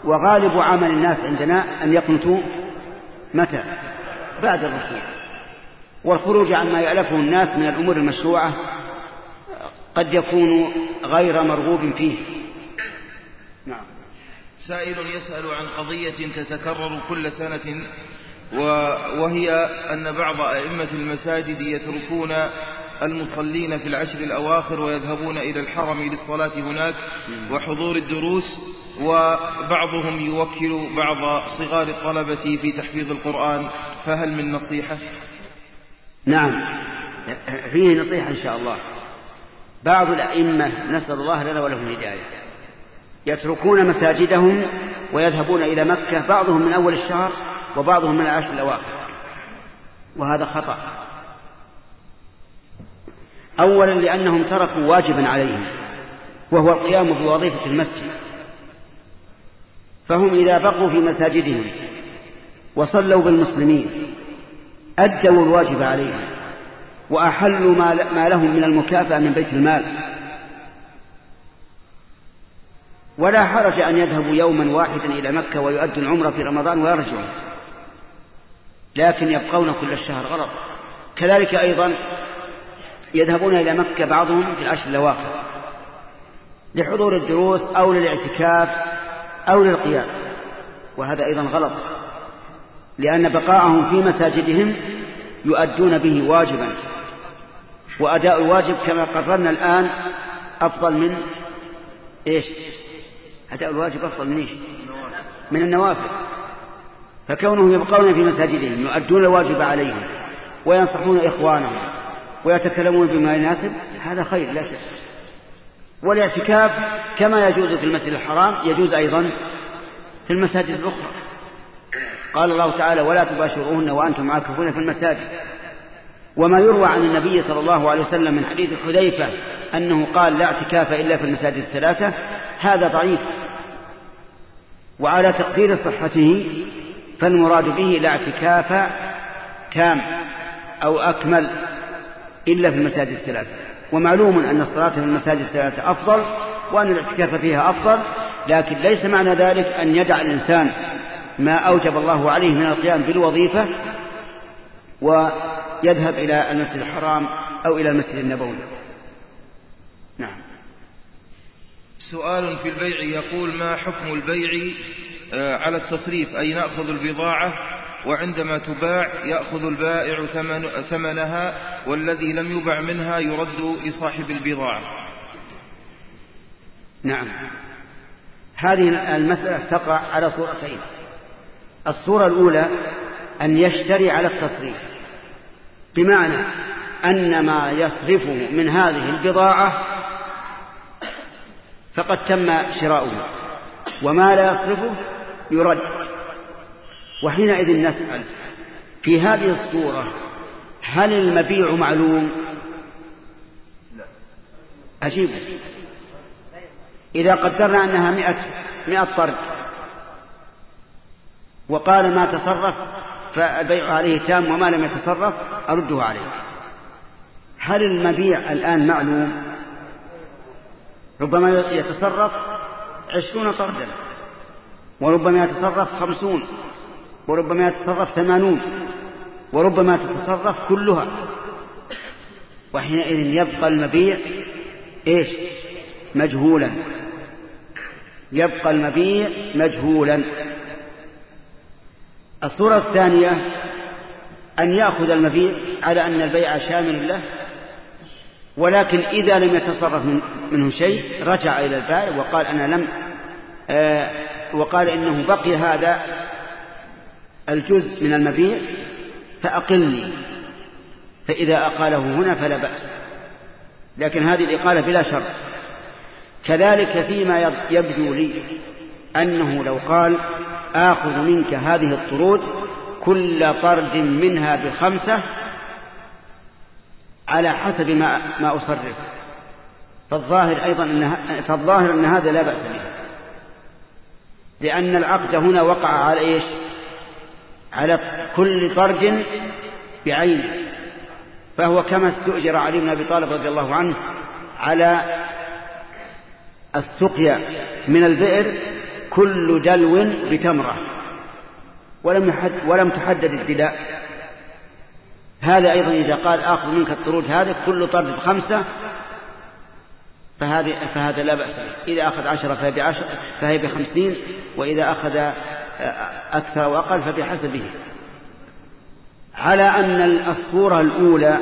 وغالب عمل الناس عندنا أن يقنتوا متى؟ بعد الركوع. والخروج عما يألفه الناس من الأمور المشروعة قد يكون غير مرغوب فيه. نعم. سائل يسأل عن قضية تتكرر كل سنة وهي أن بعض أئمة المساجد يتركون المصلين في العشر الأواخر ويذهبون إلى الحرم للصلاة هناك وحضور الدروس. وبعضهم يوكل بعض صغار الطلبة في تحفيظ القرآن فهل من نصيحة؟ نعم. فيه نصيحة إن شاء الله. بعض الأئمة نسأل الله لنا ولهم الهداية يتركون مساجدهم ويذهبون إلى مكة بعضهم من أول الشهر وبعضهم من العشر الأواخر. وهذا خطأ. أولا لأنهم تركوا واجبا عليهم وهو القيام بوظيفة المسجد. فهم إذا بقوا في مساجدهم وصلوا بالمسلمين أدوا الواجب عليهم وأحلوا ما لهم من المكافأة من بيت المال. ولا حرج أن يذهبوا يوما واحدا إلى مكة ويؤدوا العمرة في رمضان ويرجعوا لكن يبقون كل الشهر غلط كذلك أيضا يذهبون إلى مكة بعضهم في العشر الأواخر لحضور الدروس أو للاعتكاف أو للقيام. وهذا أيضا غلط لأن بقاءهم في مساجدهم يؤدون به واجبا. وأداء الواجب كما قررنا الآن أفضل من إيش؟ أداء الواجب أفضل من إيش؟ من النوافل. فكونهم يبقون في مساجدهم يؤدون الواجب عليهم وينصحون إخوانهم ويتكلمون بما يناسب هذا خير لا شك. والاعتكاف كما يجوز في المسجد الحرام يجوز أيضا في المساجد الأخرى. قال الله تعالى ولا تباشروهن وأنتم عاكفون في المساجد. وما يروى عن النبي صلى الله عليه وسلم من حديث حذيفة أنه قال لا اعتكاف إلا في المساجد الثلاثة. هذا ضعيف. وعلى تقدير صحته فالمراد به لا اعتكاف تام أو أكمل إلا في المساجد الثلاثة. ومعلوم أن الصلاة في المساجد الثلاثة أفضل وأن الاعتكاف فيها أفضل لكن ليس معنى ذلك أن يدع الإنسان ما أوجب الله عليه من القيام بالوظيفة ويذهب إلى المسجد الحرام أو إلى المسجد النبوي. نعم. سؤال في البيع يقول ما حكم البيع آه، على التصريف؟ أي نأخذ البضاعة وعندما تباع يأخذ البائع ثمن ثمنها والذي لم يبع منها يرد لصاحب البضاعة. نعم. هذه المسألة تقع على صورتين. الصورة الأولى أن يشتري على التصريف. بمعنى أن ما يصرفه من هذه البضاعة فقد تم شراؤه وما لا يصرفه يرد. وحينئذ نسأل في هذه الصورة هل المبيع معلوم؟ أجيب. إذا قدرنا أنها مئة, مئة طرد وقال ما تصرف فالبيع عليه تام وما لم يتصرف أرده عليه هل المبيع الآن معلوم؟ ربما يتصرف عشرون طردا وربما يتصرف خمسون. وربما يتصرف ثمانون وربما تتصرف كلها. وحينئذ يبقى المبيع إيش؟ مجهولا. يبقى المبيع مجهولا. الصورة الثانية أن يأخذ المبيع على أن البيع شامل له ولكن إذا لم يتصرف منه شيء رجع إلى البائع وقال أنا لم آه وقال إنه بقي هذا الجزء من المبيع فأقلني فإذا أقاله هنا فلا بأس. لكن هذه الإقالة بلا شرط. كذلك فيما يبدو لي أنه لو قال آخذ منك هذه الطرود كل طرد منها بخمسة على حسب ما, ما أصرف. فالظاهر أيضا أن فالظاهر أن هذا لا بأس به. لأن العقد هنا وقع على إيش؟ على كل فرد بعينه. فهو كما استؤجر علي بن أبي طالب رضي الله عنه على السقيا من البئر كل دلو بتمرة. ولم, يحد ولم تحدد الدلاء. هذا أيضا إذا قال آخذ منك الطرود هذا كل طرد بخمسة فهذه فهذا لا بأس إذا أخذ عشرة فهي بعشر فهي بخمسين وإذا أخذ أكثر وأقل فبحسبه. على أن الصورة الأولى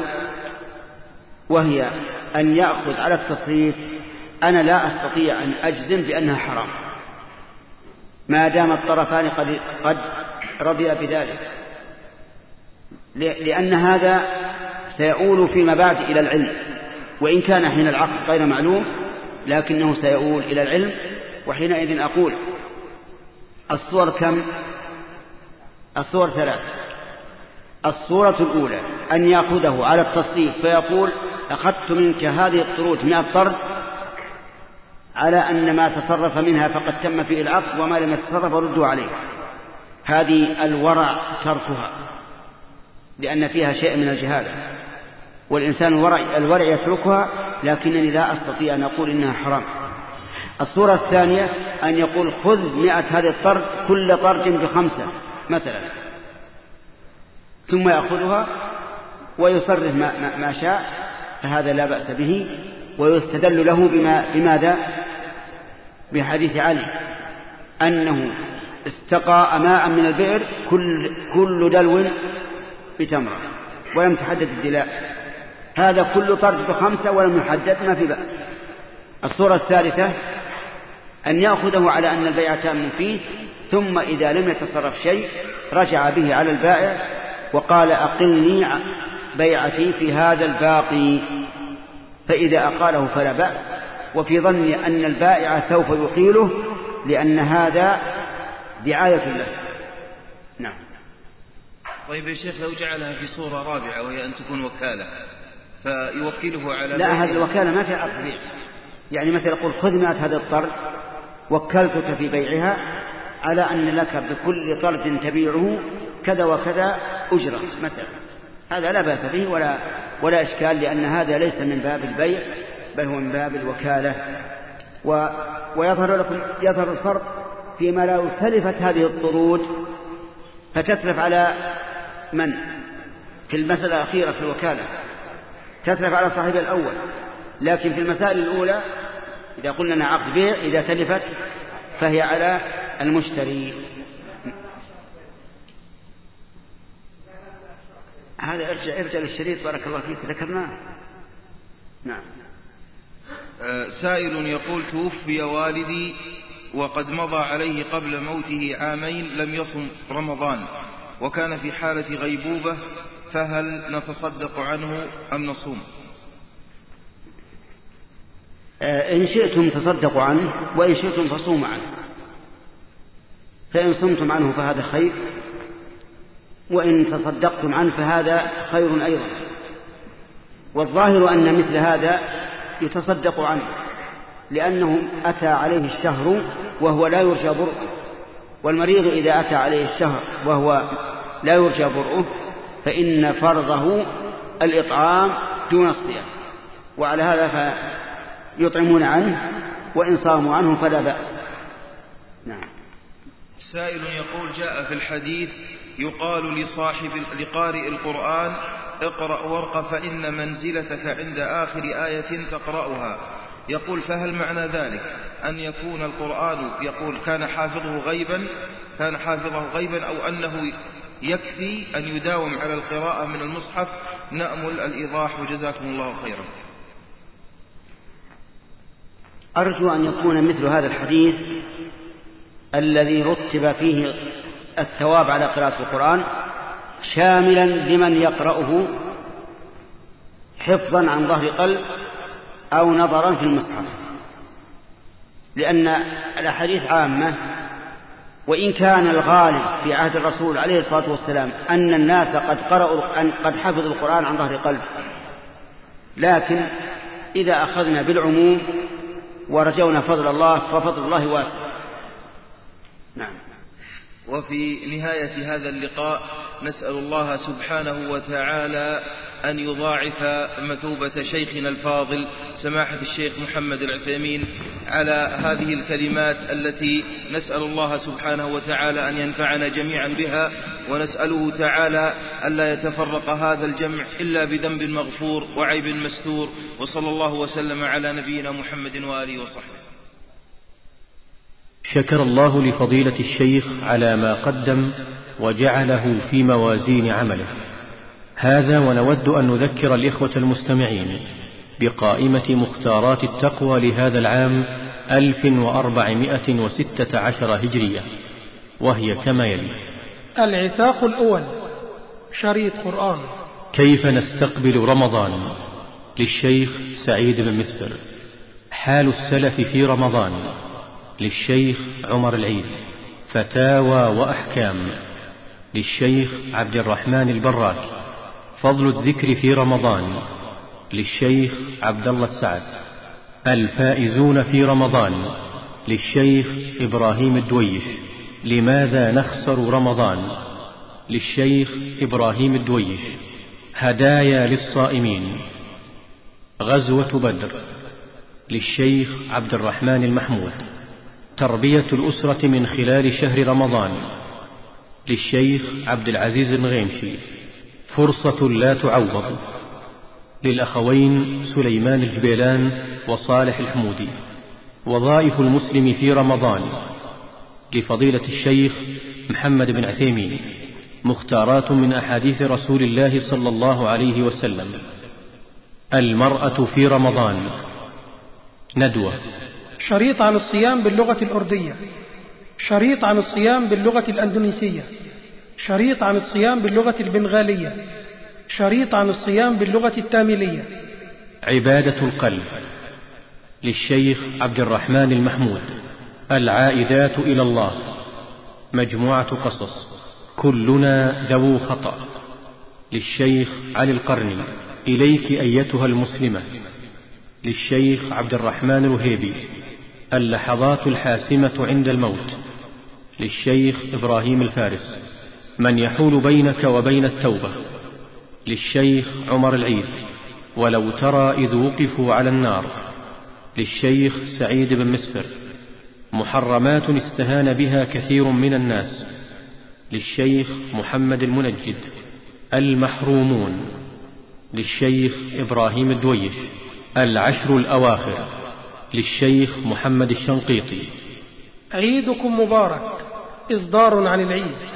وهي أن يأخذ على التصريف أنا لا أستطيع أن أجزم بأنها حرام. ما دام الطرفان قد, قد رضي بذلك. لأن هذا سيؤول فيما بعد إلى العلم. وإن كان حين العقد غير معلوم لكنه سيؤول إلى العلم. وحينئذ أقول الصور كم؟ الصور ثلاث. الصورة الأولى أن يأخذه على التصريف فيقول أخذت منك هذه الطرود من الطرد على أن ما تصرف منها فقد تم فيه العقد وما لم يتصرف ردوا عليه. هذه الورع تركها لأن فيها شيء من الجهالة. والإنسان الورع يتركها لكنني لا أستطيع أن أقول إنها حرام. الصورة الثانية أن يقول خذ مئة هذه الطرد كل طرد بخمسة مثلا. ثم يأخذها ويصرف ما, ما, ما شاء فهذا لا بأس به ويستدل له بما بماذا؟ بحديث علي أنه استقى ماء من البئر كل, كل دلو بتمرة ولم تحدد الدلاء. هذا كل طرد بخمسة ولم يحدد ما في بأس. الصورة الثالثة أن يأخذه على أن البيع تام فيه ثم إذا لم يتصرف شيء رجع به على البائع وقال أقلني بيعتي في هذا الباقي. فإذا أقاله فلا بأس وفي ظني أن البائع سوف يقيله لأن هذا دعاية له. نعم. طيب يا شيخ لو جعلها في صورة رابعة وهي أن تكون وكالة فيوكله على لا هذه الوكالة ما في عقد يعني مثلا يقول خذ مئة هذا الطرد وكلتك في بيعها على أن لك بكل طرد تبيعه كذا وكذا أجرة مثلا. هذا لا بأس به ولا, ولا إشكال لأن هذا ليس من باب البيع بل هو من باب الوكالة. و ويظهر لكم يظهر الفرق فيما لو تلفت هذه الطرود فتتلف على من؟ في المسألة الأخيرة في الوكالة. تتلف على صاحب الأول. لكن في المسائل الأولى إذا قلنا عقد بيع إذا تلفت فهي على المشتري. هذا ارجع ارجع للشريط بارك الله فيك. ذكرناه. نعم. آه، سائل يقول توفي والدي وقد مضى عليه قبل موته عامين لم يصم رمضان وكان في حالة غيبوبة فهل نتصدق عنه أم نصوم؟ إن شئتم تصدقوا عنه وإن شئتم فصوموا عنه. فإن صمتم عنه فهذا خير وإن تصدقتم عنه فهذا خير أيضا. والظاهر أن مثل هذا يتصدق عنه لأنه أتى عليه الشهر وهو لا يرجى برؤه. والمريض إذا أتى عليه الشهر وهو لا يرجى برؤه فإن فرضه الإطعام دون الصيام. وعلى هذا فيطعمون عنه وإن صاموا عنه فلا بأس. نعم. سائل يقول جاء في الحديث يقال لصاحب لقارئ القرآن اقرأ ورقة فإن منزلتك عند آخر آية تقرأها. يقول فهل معنى ذلك؟ أن يكون القرآن يقول كان حافظه غيبا كان حافظه غيبا أو أنه يكفي أن يداوم على القراءة من المصحف؟ نأمل الإيضاح وجزاكم الله خيرا. أرجو أن يكون مثل هذا الحديث الذي رتب فيه الثواب على قراءة القرآن شاملا لمن يقرأه حفظا عن ظهر قلب أو نظرا في المصحف لأن الأحاديث عامة وإن كان الغالب في عهد الرسول عليه الصلاة والسلام أن الناس قد قرأوا قد حفظوا القرآن عن ظهر قلب. لكن إذا أخذنا بالعموم ورجونا فضل الله ففضل الله واسع. نعم. وفي نهاية هذا اللقاء نسأل الله سبحانه وتعالى أن يضاعف مثوبة شيخنا الفاضل سماحة الشيخ محمد العثيمين على هذه الكلمات التي نسأل الله سبحانه وتعالى أن ينفعنا جميعا بها ونسأله تعالى ألا يتفرق هذا الجمع إلا بذنب مغفور وعيب مستور وصلى الله وسلم على نبينا محمد وآله وصحبه. شكر الله لفضيلة الشيخ على ما قدم وجعله في موازين عمله. هذا ونود أن نذكر الإخوة المستمعين بقائمة مختارات التقوى لهذا العام 1416 هجرية وهي كما يلي العتاق الأول شريط قرآن. كيف نستقبل رمضان؟ للشيخ سعيد بن مسفر حال السلف في رمضان؟ للشيخ عمر العيد. فتاوى وأحكام. للشيخ عبد الرحمن البراك. فضل الذكر في رمضان للشيخ عبد الله السعد. الفائزون في رمضان للشيخ إبراهيم الدويش. لماذا نخسر رمضان للشيخ إبراهيم الدويش؟ هدايا للصائمين. غزوة بدر للشيخ عبد الرحمن المحمود. تربية الأسرة من خلال شهر رمضان للشيخ عبد العزيز الغيمشي فرصة لا تعوض. للأخوين سليمان الجبيلان وصالح الحمودي. وظائف المسلم في رمضان. لفضيلة الشيخ محمد بن عثيمين. مختارات من أحاديث رسول الله صلى الله عليه وسلم. المرأة في رمضان. ندوة. شريط عن الصيام باللغة الأردية. شريط عن الصيام باللغة الأندونيسية. شريط عن الصيام باللغة البنغالية شريط عن الصيام باللغة التاميلية. عبادة القلب للشيخ عبد الرحمن المحمود. العائدات إلى الله. مجموعة قصص. كلنا ذو خطأ. للشيخ علي القرني. إليك أيتها المسلمة. للشيخ عبد الرحمن الوهيبي. اللحظات الحاسمة عند الموت. للشيخ إبراهيم الفارس. من يحول بينك وبين التوبة للشيخ عمر العيد ولو ترى إذ وقفوا على النار للشيخ سعيد بن مسفر محرمات استهان بها كثير من الناس للشيخ محمد المنجد المحرومون للشيخ إبراهيم الدويش العشر الأواخر للشيخ محمد الشنقيطي. عيدكم مبارك إصدار عن العيد.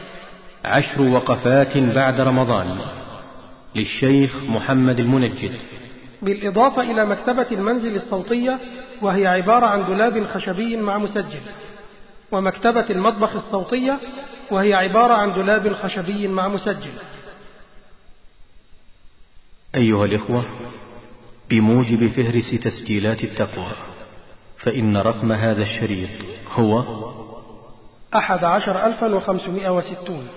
عشر وقفات بعد رمضان للشيخ محمد المنجد. بالإضافة إلى مكتبة المنزل الصوتية وهي عبارة عن دولاب خشبي مع مسجل. ومكتبة المطبخ الصوتية وهي عبارة عن دولاب خشبي مع مسجل. أيها الإخوة بموجب فهرس تسجيلات التقوى فإن رقم هذا الشريط هو أحد عشر ألفا وخمسمائة وستون.